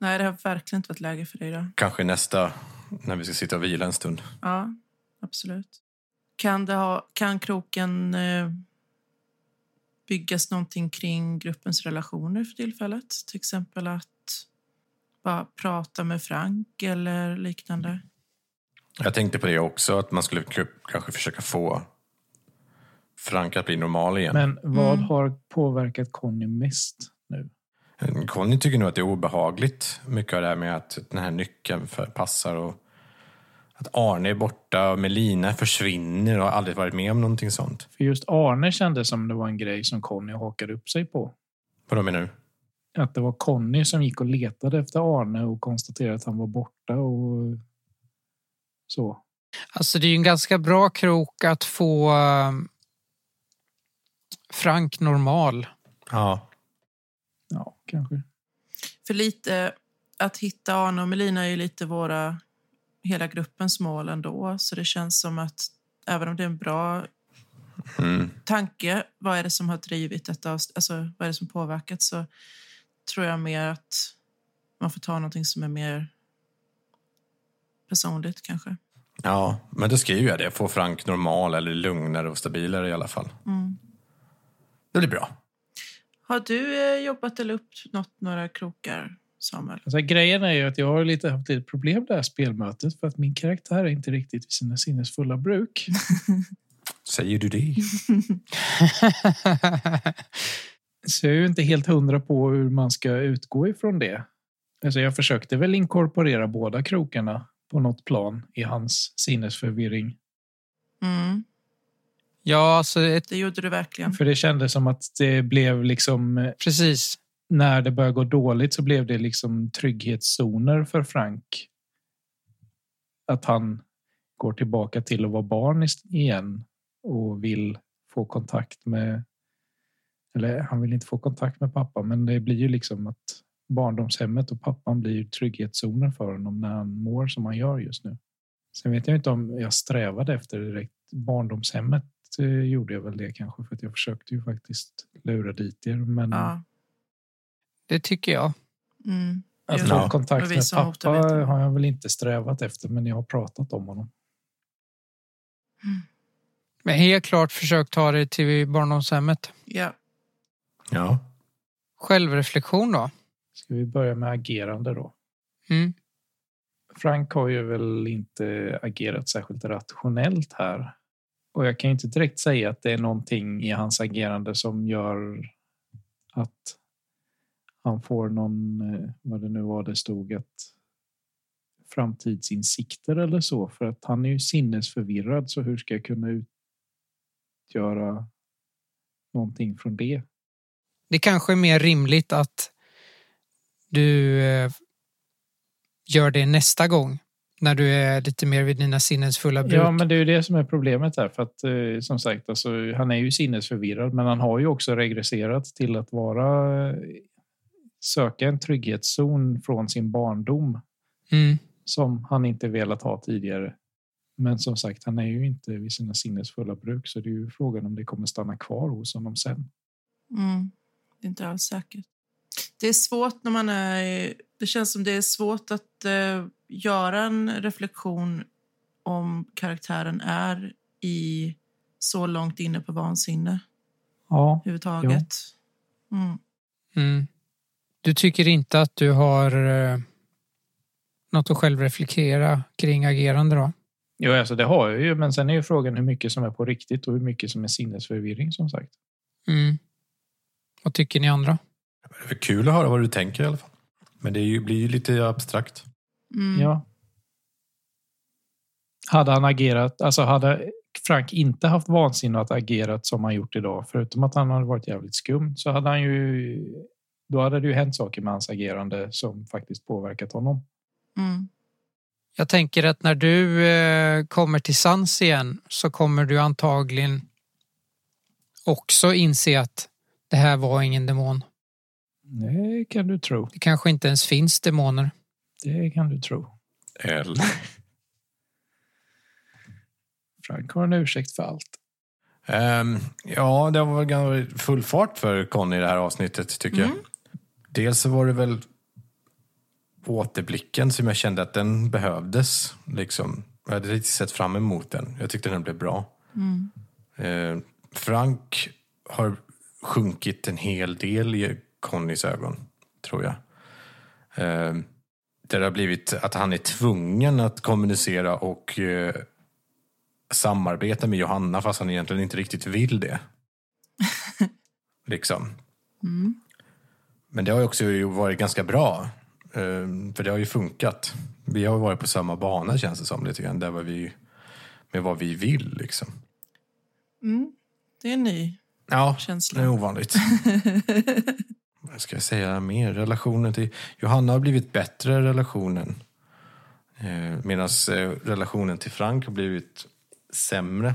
Nej, det har verkligen inte varit läge för dig då. kanske nästa, när vi ska sitta och vila en stund. Ja, absolut. Kan, det ha, kan kroken eh, byggas någonting kring gruppens relationer för tillfället? Till exempel att bara prata med Frank eller liknande. Jag tänkte på det också, att man skulle kanske försöka få Frank att bli normal igen. Men vad Mm. har påverkat Conny mest nu? Conny tycker nog att det är obehagligt. Mycket av det här med att den här nyckeln passar och att Arne är borta och Melina försvinner och har aldrig varit med om någonting sånt. För just Arne kändes som det var en grej som Conny hakade upp sig på. Vad menar du? Att det var Conny som gick och letade efter Arne och konstaterade att han var borta och så. Alltså det är ju en ganska bra krok att få eh, Frank normal. Ja, Ja, kanske. För lite att hitta Arne och Melina är ju lite våra, hela gruppens mål ändå. Så det känns som att även om det är en bra mm. tanke, vad är det som har drivit detta, alltså vad är det som påverkat, så tror jag mer att man får ta någonting som är mer personligt kanske. ja men då skriver jag det. Få Frank normal eller lugnare och stabilare i alla fall. Mm. Det blir bra. Har du eh, jobbat eller uppnått några krokar, Samuel? Alltså, grejen är ju att jag har lite haft lite problem det här spelmötet för att min karaktär är inte riktigt vid sina sinnesfulla bruk. Säger du det? Så jag är ju inte helt hundra på hur man ska utgå ifrån det. Alltså jag försökte väl inkorporera båda krokarna på något plan i hans sinnesförvirring. Mm, Ja, alltså ett, det gjorde du verkligen. För det kändes som att det blev liksom, eh, precis. när det började gå dåligt så blev det liksom trygghetszoner för Frank. Att han går tillbaka till att vara barn igen och vill få kontakt med, eller han vill inte få kontakt med pappa, men det blir ju liksom att barndomshemmet och pappan blir ju trygghetszoner för honom när han mår som han gör just nu. Sen vet jag inte om jag strävade efter direkt barndomshemmet eh, gjorde jag väl det kanske för att jag försökte ju faktiskt lura dit er. Men Ja. Det tycker jag. Mm. att få Ja. kontakt med pappa har jag väl inte strävat efter men jag har pratat om honom. Men helt klart försök ta det till barndomshemmet. ja. Ja. Självreflektion då? Ska vi börja med agerande då? Mm. Frank har ju väl inte agerat särskilt rationellt här. Och jag kan inte direkt säga att det är någonting i hans agerande som gör att han får någon, eh, vad det nu var det stod, att framtidsinsikter eller så. För att han är ju sinnesförvirrad så hur ska jag kunna utgöra någonting från det? Det kanske är mer rimligt att du eh, gör det nästa gång när du är lite mer vid dina sinnesfulla bruk. Ja, men det är ju det som är problemet här. För att eh, som sagt, alltså, han är ju sinnesförvirrad, men han har ju också regresserat till att vara eh, söka en trygghetszon från sin barndom Mm. som han inte velat ha tidigare. Men som sagt, han är ju inte vid sina sinnesfulla bruk, så det är ju frågan om det kommer stanna kvar hos honom sen. Mm. Det är inte alls säkert. Det är svårt när man är... Det känns som det är svårt att eh, göra en reflektion om karaktären är i så långt inne på vansinne Ja, överhuvudtaget. Mm. Mm. Du tycker inte att du har eh, något att själv reflektera kring agerande då? Jo, alltså det har jag ju, men sen är ju frågan hur mycket som är på riktigt och hur mycket som är sinnesförvirring som sagt. Mm. Vad tycker ni andra? Det är kul att höra vad du tänker i alla fall. Men det ju, blir ju lite abstrakt. Mm. Ja. Hade han agerat, alltså hade Frank inte haft vansinne att agerat som han gjort idag, förutom att han hade varit jävligt skum, så hade han ju, då hade det ju hänt saker med hans agerande som faktiskt påverkat honom. Mm. Jag tänker att när du eh, kommer till sans igen så kommer du antagligen också inse att det här var ingen demon. Det kan du tro. Det kanske inte ens finns demoner. Det kan du tro. Eller? Frank har en ursäkt för allt. Ehm, ja, det var ganska full fart för Conny i det här avsnittet tycker jag. Dels så var det väl återblicken som jag kände att den behövdes. Liksom. Jag hade riktigt sett fram emot den. Jag tyckte den blev bra. Mm. Eh, Frank har sjunkit en hel del i Connys ögon, tror jag. Eh, det har blivit att han är tvungen att kommunicera och eh, samarbeta med Johanna fast han egentligen inte riktigt vill det. liksom. Mm. Men det har ju också varit ganska bra. eh, För det har ju funkat. Vi har varit på samma bana känns det som lite grann. Där var vi, med vad vi vill liksom. Mm. Det är en ny Ja, känsla. det är ovanligt. Vad ska jag säga mer? Relationen till... Johanna har blivit bättre, relationen. Eh, Medan eh, relationen till Frank har blivit sämre.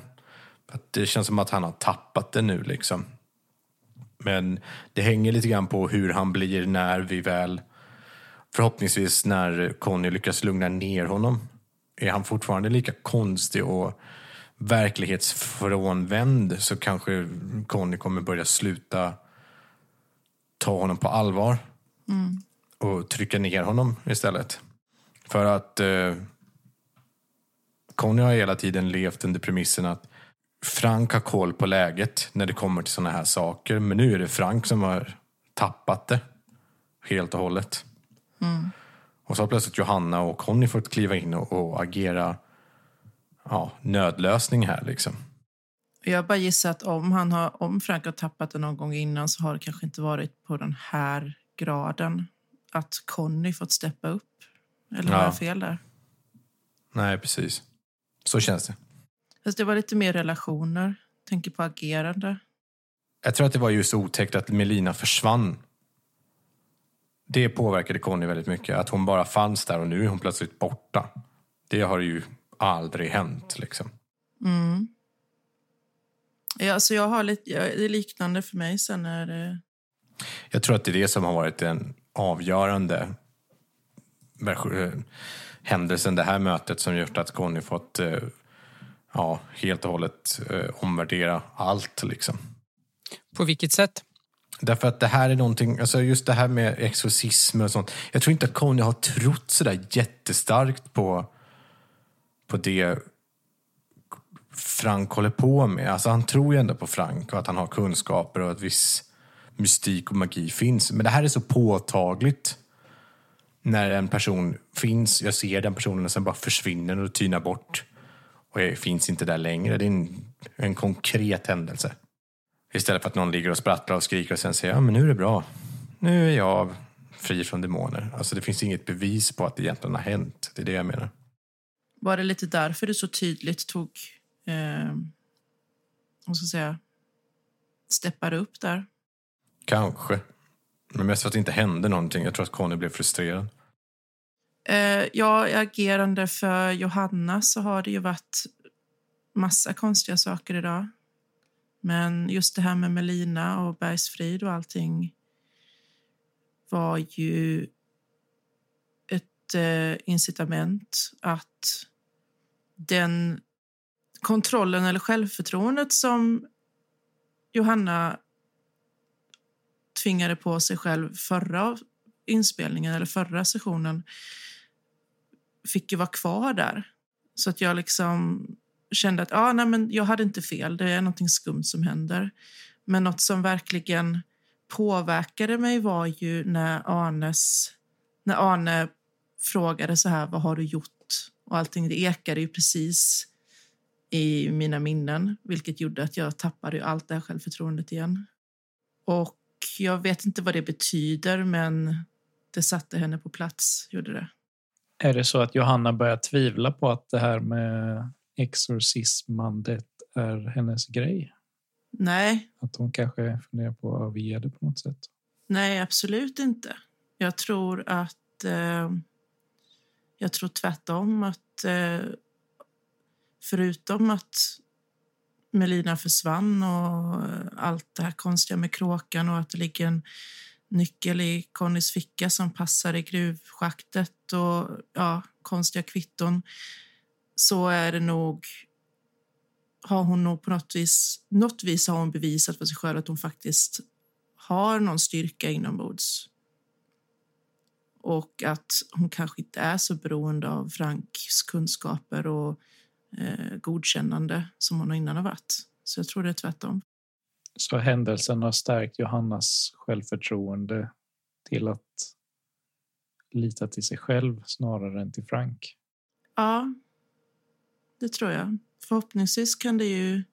Att det känns som att han har tappat det nu liksom. Men det hänger lite grann på hur han blir när vi väl... Förhoppningsvis när Conny lyckas lugna ner honom. Är han fortfarande lika konstig och verklighetsfrånvänd så kanske Conny kommer börja sluta ta honom på allvar Mm. och trycka ner honom istället. För att eh, Conny har hela tiden levt under premissen att Frank har koll på läget när det kommer till sådana här saker. Men nu är det Frank som har tappat det helt och hållet. Mm. Och så har plötsligt Johanna och Conny fått kliva in och, och agera ja, nödlösning här liksom. Jag bara gissar att om, han har, om Frank har tappat det någon gång innan så har det kanske inte varit på den här graden. Att Conny fått steppa upp. Eller har Ja. jag fel där? Nej, precis. Så känns det. Fast det var lite mer relationer. Tänker på agerande. Jag tror att det var just otäckt att Melina försvann. Det påverkade Conny väldigt mycket. Att hon bara fanns där och nu är hon plötsligt borta. Det har ju aldrig hänt liksom. Mm. Ja, alltså jag har lite, det är liknande för mig sen när det... Jag tror att det är det som har varit den avgörande eh, händelsen, det här mötet som gjort att Conny fått eh, ja, helt och hållet eh, omvärdera allt liksom. På vilket sätt? Därför att det här är någonting, alltså just det här med exorcism och sånt. Jag tror inte att Conny har trott sådär jättestarkt på, på det Frank håller på med. Alltså han tror ju ändå på Frank och att han har kunskaper och att viss mystik och magi finns. Men det här är så påtagligt när en person finns, jag ser den personen och sen bara försvinner och tynar bort och jag finns inte där längre. Det är en, en konkret händelse. Istället för att någon ligger och sprattlar och skriker och sen säger ja men nu är det bra. Nu är jag fri från demoner. Alltså det finns inget bevis på att det egentligen har hänt. Det är det jag menar. Var det lite därför du så tydligt tog... Eh, ska jag säga? Steppade upp där? Kanske. Men mest för att det inte hände någonting. Jag tror att Conny blev frustrerad. Eh, ja, agerande för Johanna så har det ju varit massa konstiga saker idag. Men just det här med Melina och Bergsfrid och allting var ju ett eh, incitament att den kontrollen eller självförtroendet som Johanna tvingade på sig själv förra inspelningen eller förra sessionen fick ju vara kvar där. Så att jag liksom kände att ah, nej, men jag hade inte fel, det är nåt skumt som händer. Men något som verkligen påverkade mig var ju när Arnes, när Arne frågade så här, vad har du gjort? Och allting, det ekade ju precis i mina minnen, vilket gjorde att jag tappade ju allt det här självförtroendet igen. Och jag vet inte vad det betyder, men det satte henne på plats, gjorde det. Är det så att Johanna börjar tvivla på att det här med exorcismandet är hennes grej? Nej, Att hon kanske funderar på att överge det på något sätt? nej, absolut inte. Jag tror att... Eh, jag tror tvärtom att eh, förutom att Melina försvann och allt det här konstiga med kråkan och att det ligger en nyckel i Connys ficka som passar i gruvschaktet och ja, konstiga kvitton så är det nog har hon nog på något vis, något vis har hon bevisat för sig själv att hon faktiskt har någon styrka inombords. Och att hon kanske inte är så beroende av Franks kunskaper och eh, godkännande som hon innan har varit. Så jag tror det är tvärtom. Så händelsen har stärkt Johannas självförtroende till att lita till sig själv snarare än till Frank. Ja, det tror jag. Förhoppningsvis kan det ju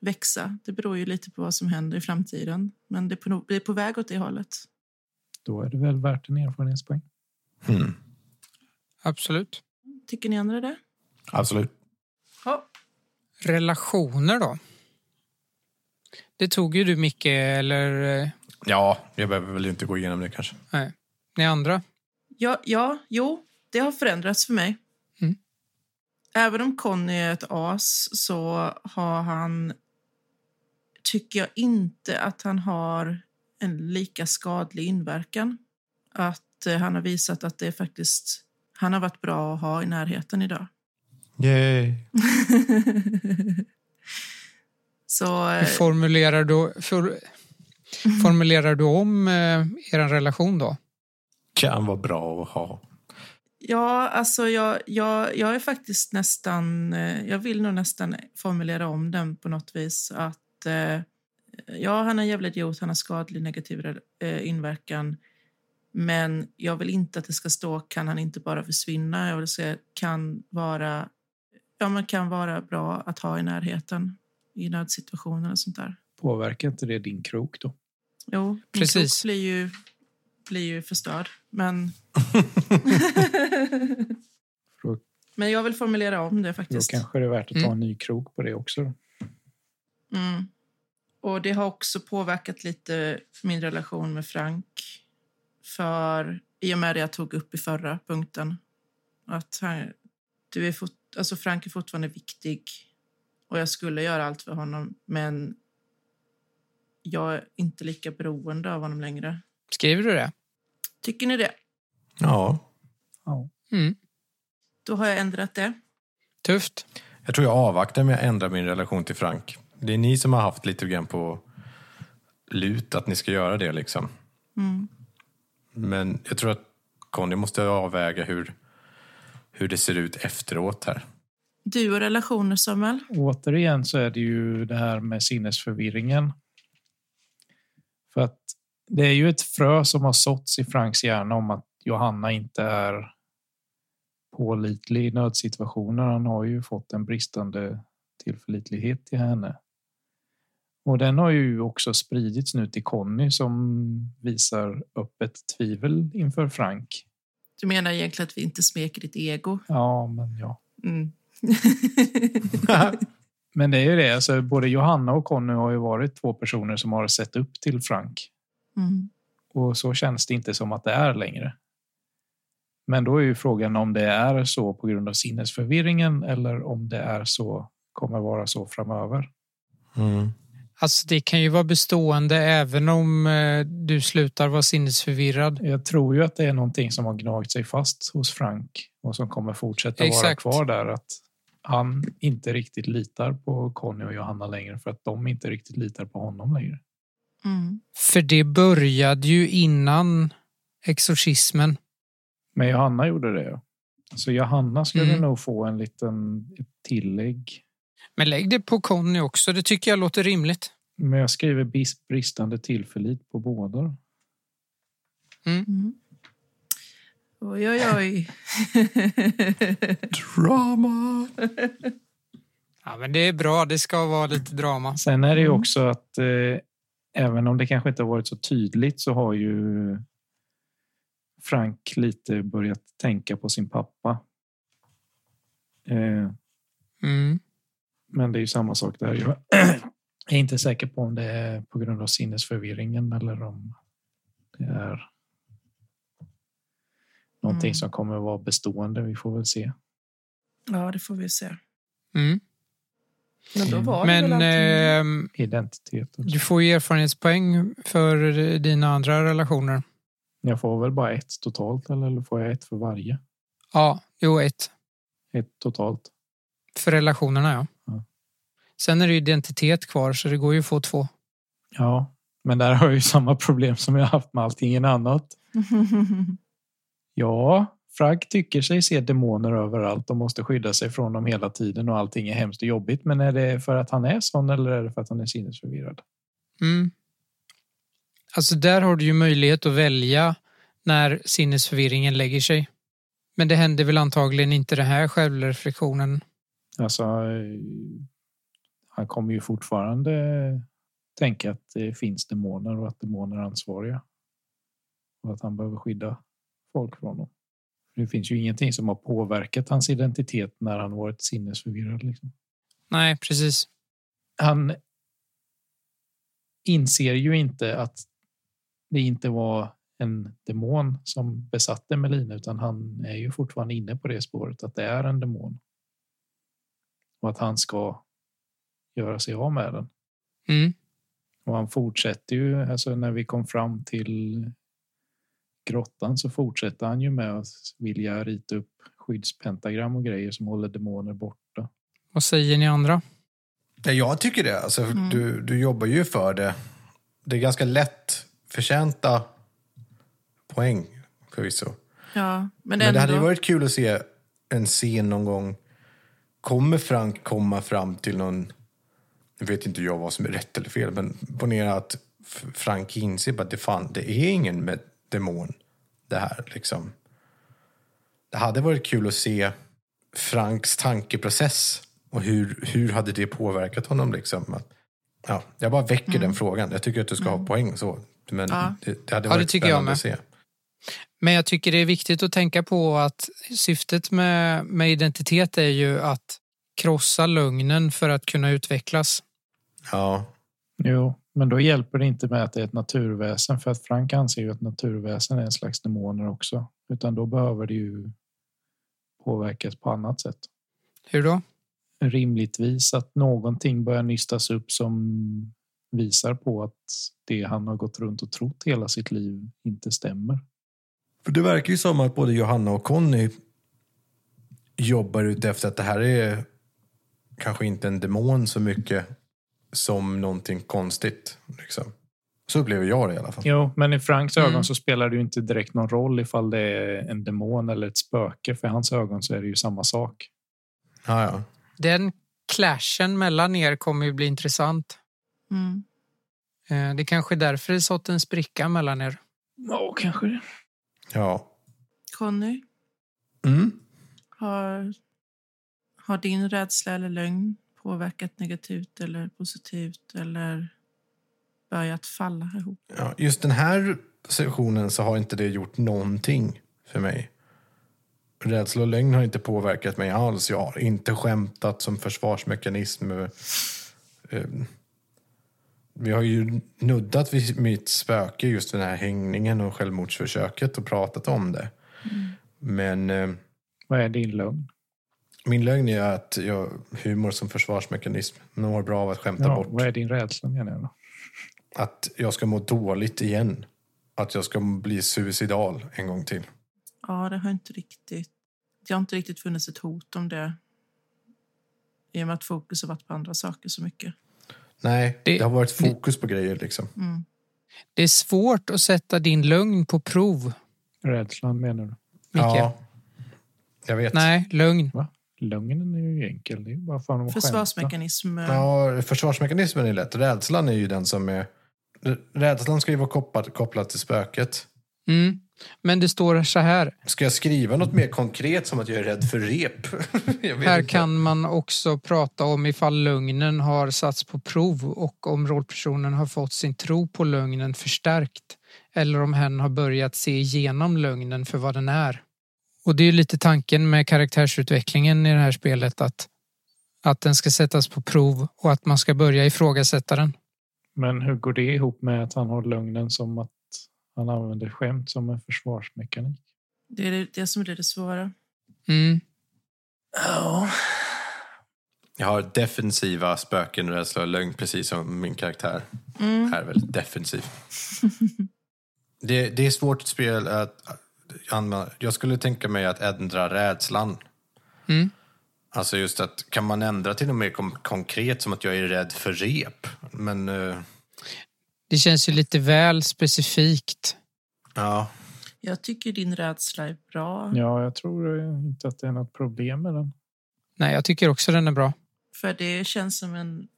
växa. Det beror ju lite på vad som händer i framtiden. Men det är på, det är på väg åt det hållet. Då är det väl värt en erfarenhetspoäng. Hmm. Absolut. Tycker ni andra det? Absolut. Ja. Relationer då? Det tog ju du Micke, eller eh, Ja, jag behöver väl inte gå igenom det kanske. nej. Ni andra? Ja, ja, jo, det har förändrats för mig. Mm. Även om Conny är ett as så har han, tycker jag inte att han har en lika skadlig inverkan. Att eh, han har visat att det är faktiskt, han har varit bra att ha i närheten idag. Yay! så Hur eh, formulerar du, för, formulerar du om eh, er relation då? Kan vara bra att ha. Ja, alltså jag, jag, jag är faktiskt nästan... eh, Jag vill nog nästan formulera om den på något vis. Att eh, Ja, han är en jävla idiot. Han har skadlig negativ eh, inverkan. Men jag vill inte att det ska stå kan han inte bara försvinna. Jag vill säga kan vara, ja, men kan vara bra att ha i närheten i nödsituationer och sånt där. Påverkar inte det din krok då? Jo, min Precis. krok blir ju, blir ju förstörd. Men, då, men jag vill formulera om det då faktiskt. kanske det är värt att ta Mm. en ny krok på det också. då. Mm. Och det har också påverkat lite min relation med Frank. För i och med det jag tog upp i förra punkten. Att han, du är fort, alltså Frank är fortfarande viktig. Och jag skulle göra allt för honom. Men jag är inte lika beroende av honom längre. Skriver du det? Tycker ni det? Ja, Ja. Mm. Då har jag ändrat det. Tufft. jag tror jag avvaktar med att ändra min relation till Frank. Det är ni som har haft lite grann på lut att ni ska göra det liksom. Mm. Men jag tror att Conny måste avväga hur, hur det ser ut efteråt här. Du och relationer, Samuel? Återigen så är det ju det här med sinnesförvirringen. För att det är ju ett frö som har såtts i Franks hjärna om att Johanna inte är pålitlig i nödsituationer. Han har ju fått en bristande tillförlitlighet till henne. Och den har ju också spridits nu till Conny som visar öppet tvivel inför Frank. Du menar egentligen att vi inte smeker ditt ego? Ja, men ja. Mm. Men det är ju det, alltså, både Johanna och Conny har ju varit två personer som har sett upp till Frank. mm. Och så känns det inte som att det är längre. Men då är ju frågan om det är så på grund av sinnesförvirringen eller om det är så, kommer vara så framöver. Mm. Alltså det kan ju vara bestående även om eh, du slutar vara sinnesförvirrad. Jag tror ju att det är någonting som har gnagt sig fast hos Frank och som kommer fortsätta Exakt. vara kvar där. Att han inte riktigt litar på Conny och Johanna längre för att de inte riktigt litar på honom längre. Mm. För det började ju innan exorcismen. Men Johanna gjorde det. ja. Så Johanna skulle Mm. nog få en liten tillägg. Men lägg det på Conny också, det tycker jag låter rimligt. Men jag skriver bis- bristande tillförlit på båda. Mm. Mm. Oj, oj, oj. Drama! Ja, men det är bra. Det ska vara lite drama. Sen är det ju Mm. också att eh, även om det kanske inte har varit så tydligt så har ju Frank lite börjat tänka på sin pappa. Eh, Mm. Men det är ju samma sak där. Jag är inte säker på om det är på grund av sinnesförvirringen eller om det är någonting Mm. som kommer att vara bestående. Vi får väl se. Ja, det får vi se. Mm. Men då var det Men väl ehm, Identitet. du får ju erfarenhetspoäng för dina andra relationer. Jag får väl bara ett totalt eller eller får jag ett för varje? Ja, jo, ett. Ett totalt. För relationerna, ja. Ja. Sen är det identitet kvar, så det går ju att få två. Ja, men där har jag ju samma problem som jag haft med allting annat. Ja, Frank tycker sig se demoner överallt och måste skydda sig från dem hela tiden och allting är hemskt och jobbigt. Men är det för att han är sån eller är det för att han är sinnesförvirrad? Mm. Alltså där har du ju möjlighet att välja när sinnesförvirringen lägger sig. Men det händer väl antagligen inte den här självreflektionen. Alltså, eh, han kommer ju fortfarande tänka att det finns demoner och att demoner är ansvariga. Och att han behöver skydda folk från dem. Det finns ju ingenting som har påverkat hans identitet när han varit sinnesförvirrad. Liksom. Nej, precis. han inser ju inte att det inte var en demon som besatte Melina utan han är ju fortfarande inne på det spåret att det är en demon. Och att han ska göra sig av med den. Mm. Och han fortsätter ju, alltså när vi kom fram till grottan så fortsätter han ju med att vilja rita upp skyddspentagram och grejer som håller demoner borta. Vad säger ni andra? Ja, jag tycker det. Alltså, Mm. du, du jobbar ju för det. Det är ganska lätt förtjänta poäng förvisso. ja, men, Men ändå. det hade ju varit kul att se en scen någon gång. Kommer Frank komma fram till någon... Nu vet inte jag vad som är rätt eller fel, men ponera att Frank inser att det, fan, det är ingen med demon det här. Liksom. Det hade varit kul att se Franks tankeprocess och hur, hur hade det påverkat honom. Liksom. Att, ja, jag bara väcker den frågan. Jag tycker att du ska ha poäng så. Men Ja. det, det hade Ja, det varit tycker jag spännande med. att se. Men jag tycker det är viktigt att tänka på att syftet med, med identitet är ju att krossa lögnen för att kunna utvecklas. Ja, Jo, men då hjälper det inte med att det är ett naturväsen för att Frank anser ju att naturväsen är en slags demoner också. Utan då behöver det ju påverkas på annat sätt. Hur då? Rimligtvis att någonting börjar nystas upp som visar på att det han har gått runt och trott hela sitt liv inte stämmer. För det verkar ju som att både Johanna och Conny jobbar ut efter att det här är kanske inte en demon så mycket som någonting konstigt. Liksom. Så upplever jag det i alla fall. Jo, men i Franks Mm. ögon så spelar det ju inte direkt någon roll ifall det är en demon eller ett spöke. För i hans ögon så är det ju samma sak. Ja, ja. Den clashen mellan er kommer ju bli intressant. Mm. Eh, Det kanske är därför det sått en spricka mellan er. Ja, kanske det. Ja. Conny, Mm. har, har din rädsla eller lögn påverkat negativt eller positivt eller börjat falla ihop? Ja, just den här sessionen så har inte det gjort någonting för mig. Rädsla och lögn har inte påverkat mig alls. Jag har inte skämtat som försvarsmekanism. Eh, Vi har ju nuddat vid mitt spöke, just den här hängningen och självmordsförsöket och pratat om det. Men eh, Vad är din lögn? min lögn är att jag humor som försvarsmekanism mår bra av att skämta Ja, bort. vad är din rädsla menar jag då? Att jag ska må dåligt igen. Att jag ska bli suicidal en gång till. Ja, det har inte riktigt... Det har inte riktigt funnits ett hot om det. I och med att fokus har varit på andra saker så mycket. Nej, det, Det- har varit fokus på grejer liksom. Mm. Det är svårt att sätta din lögn på prov, Rädslan menar du? Micke. Ja, jag vet. Nej, lögn. Lögnen är ju enkel. Det är bara fan att. Försvarsmekanism. Ja, försvarsmekanismen är lätt. Rädslan är ju den som är... Rädslan ska ju vara kopplad, kopplad till spöket. Mm. Men det står så här. Ska jag skriva något mer konkret som att jag är rädd för rep? Här inte. kan man också prata om ifall lögnen har satts på prov och om rollpersonen har fått sin tro på lögnen förstärkt eller om hen har börjat se igenom lögnen för vad den är. Och det är ju lite tanken med karaktärsutvecklingen i det här spelet att, att den ska sättas på prov och att man ska börja ifrågasätta den. Men hur går det ihop med att han har lögnen som att han använder skämt som en försvarsmekanik? Det är det, det som är det svåra. Mm. Ja. Jag har defensiva spöken, rädsla och lögn, precis som min karaktär Mm. är väldigt defensiv. det, det är svårt spel att använda. Jag skulle tänka mig att ändra rädslan. Mm. Alltså just att, kan man ändra till något mer konkret som att jag är rädd för rep? Men, eh, Det känns ju lite väl specifikt. ja. Jag tycker din rädsla är bra. ja, jag tror inte att det är något problem med den. Nej, jag tycker också den är bra. För det känns som en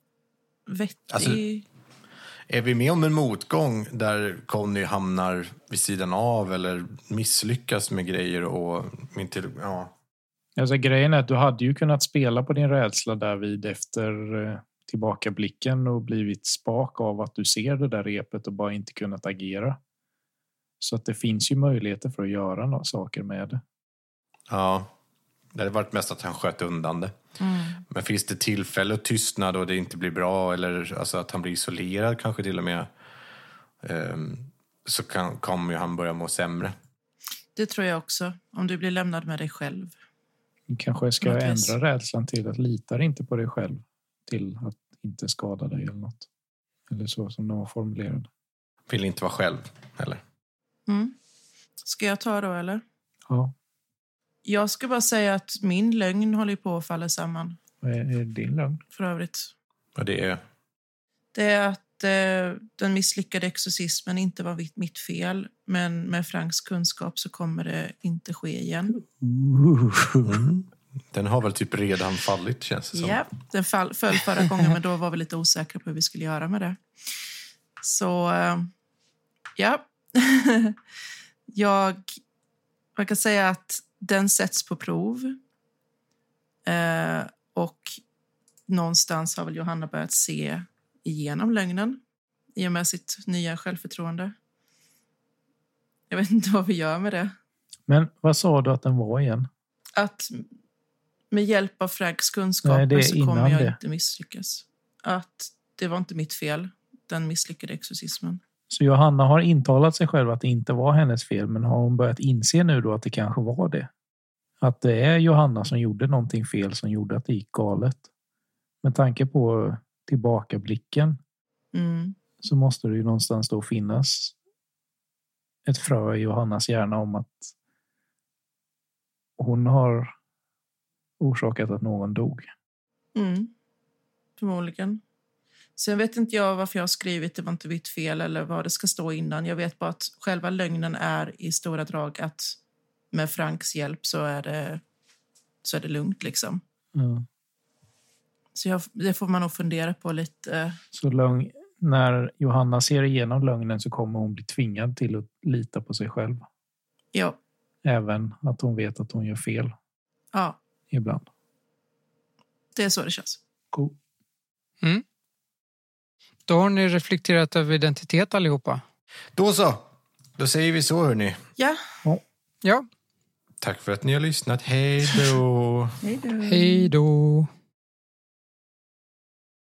vettig... Alltså- Är vi med om en motgång där Conny hamnar vid sidan av eller misslyckas med grejer och inte, ja. Alltså, grejen är att du hade ju kunnat spela på din rädsla därvid efter eh, tillbakablicken och blivit spak av att du ser det där repet och bara inte kunnat agera. Så att det finns ju möjligheter för att göra några saker med det. ja. Det hade varit mest att han sköt undan det. Mm. Men finns det tillfälle och tystnad och det inte blir bra eller alltså att han blir isolerad kanske till och med ehm, så kan, kommer ju han börja må sämre. Det tror jag också. Om du blir lämnad med dig själv. Du kanske ska ändra rädslan till att litar inte på dig själv till att inte skada dig eller något. Eller så som den var formulerad. Vill inte vara själv heller. Mm. Ska jag ta då, eller? Ja, Jag ska bara säga att min lögn håller på att falla samman, vad är din lögn? för övrigt. Och det är, Det är att eh, den misslyckade exorcismen inte var mitt, mitt fel. Men med Franks kunskap så kommer det inte ske igen. Den har väl typ redan fallit känns det som. Ja, den fall, föll förra gången, men då var vi lite osäkra på hur vi skulle göra med det. Så, eh, ja. jag, man kan säga att den sätts på prov. Eh, och någonstans har väl Johanna börjat se igenom lögnen i och med sitt nya självförtroende. Jag vet inte vad vi gör med det. Men vad sa du att den var igen? att med hjälp av Franks kunskaper Nej, så kommer jag det. inte misslyckas. Att det var inte mitt fel, den misslyckade exorcismen. Så Johanna har intalat sig själv att det inte var hennes fel, men har hon börjat inse nu då att det kanske var det? Att det är Johanna som gjorde någonting fel som gjorde att det gick galet? Med tanke på tillbakablicken Mm. så måste det ju någonstans då finnas ett frö i Johannas hjärna om att hon har orsakat att någon dog. Mm. Förmodligen. Sen vet inte jag varför jag har skrivit det var inte mitt fel eller vad det ska stå innan. Jag vet bara att själva lögnen är i stora drag att med Franks hjälp så är det, så är det lugnt liksom. Ja. Så jag, det får man nog fundera på lite. Så lögn, när Johanna ser igenom lögnen så kommer hon bli tvingad till att lita på sig själv. Ja, Även att hon vet att hon gör fel ja ibland. det är så det känns. Cool. Då har ni reflekterat över identitet allihopa. Då så! Då säger vi så hörni. Ja, Ja, Tack för att ni har lyssnat. Hej då! hej då. hej då.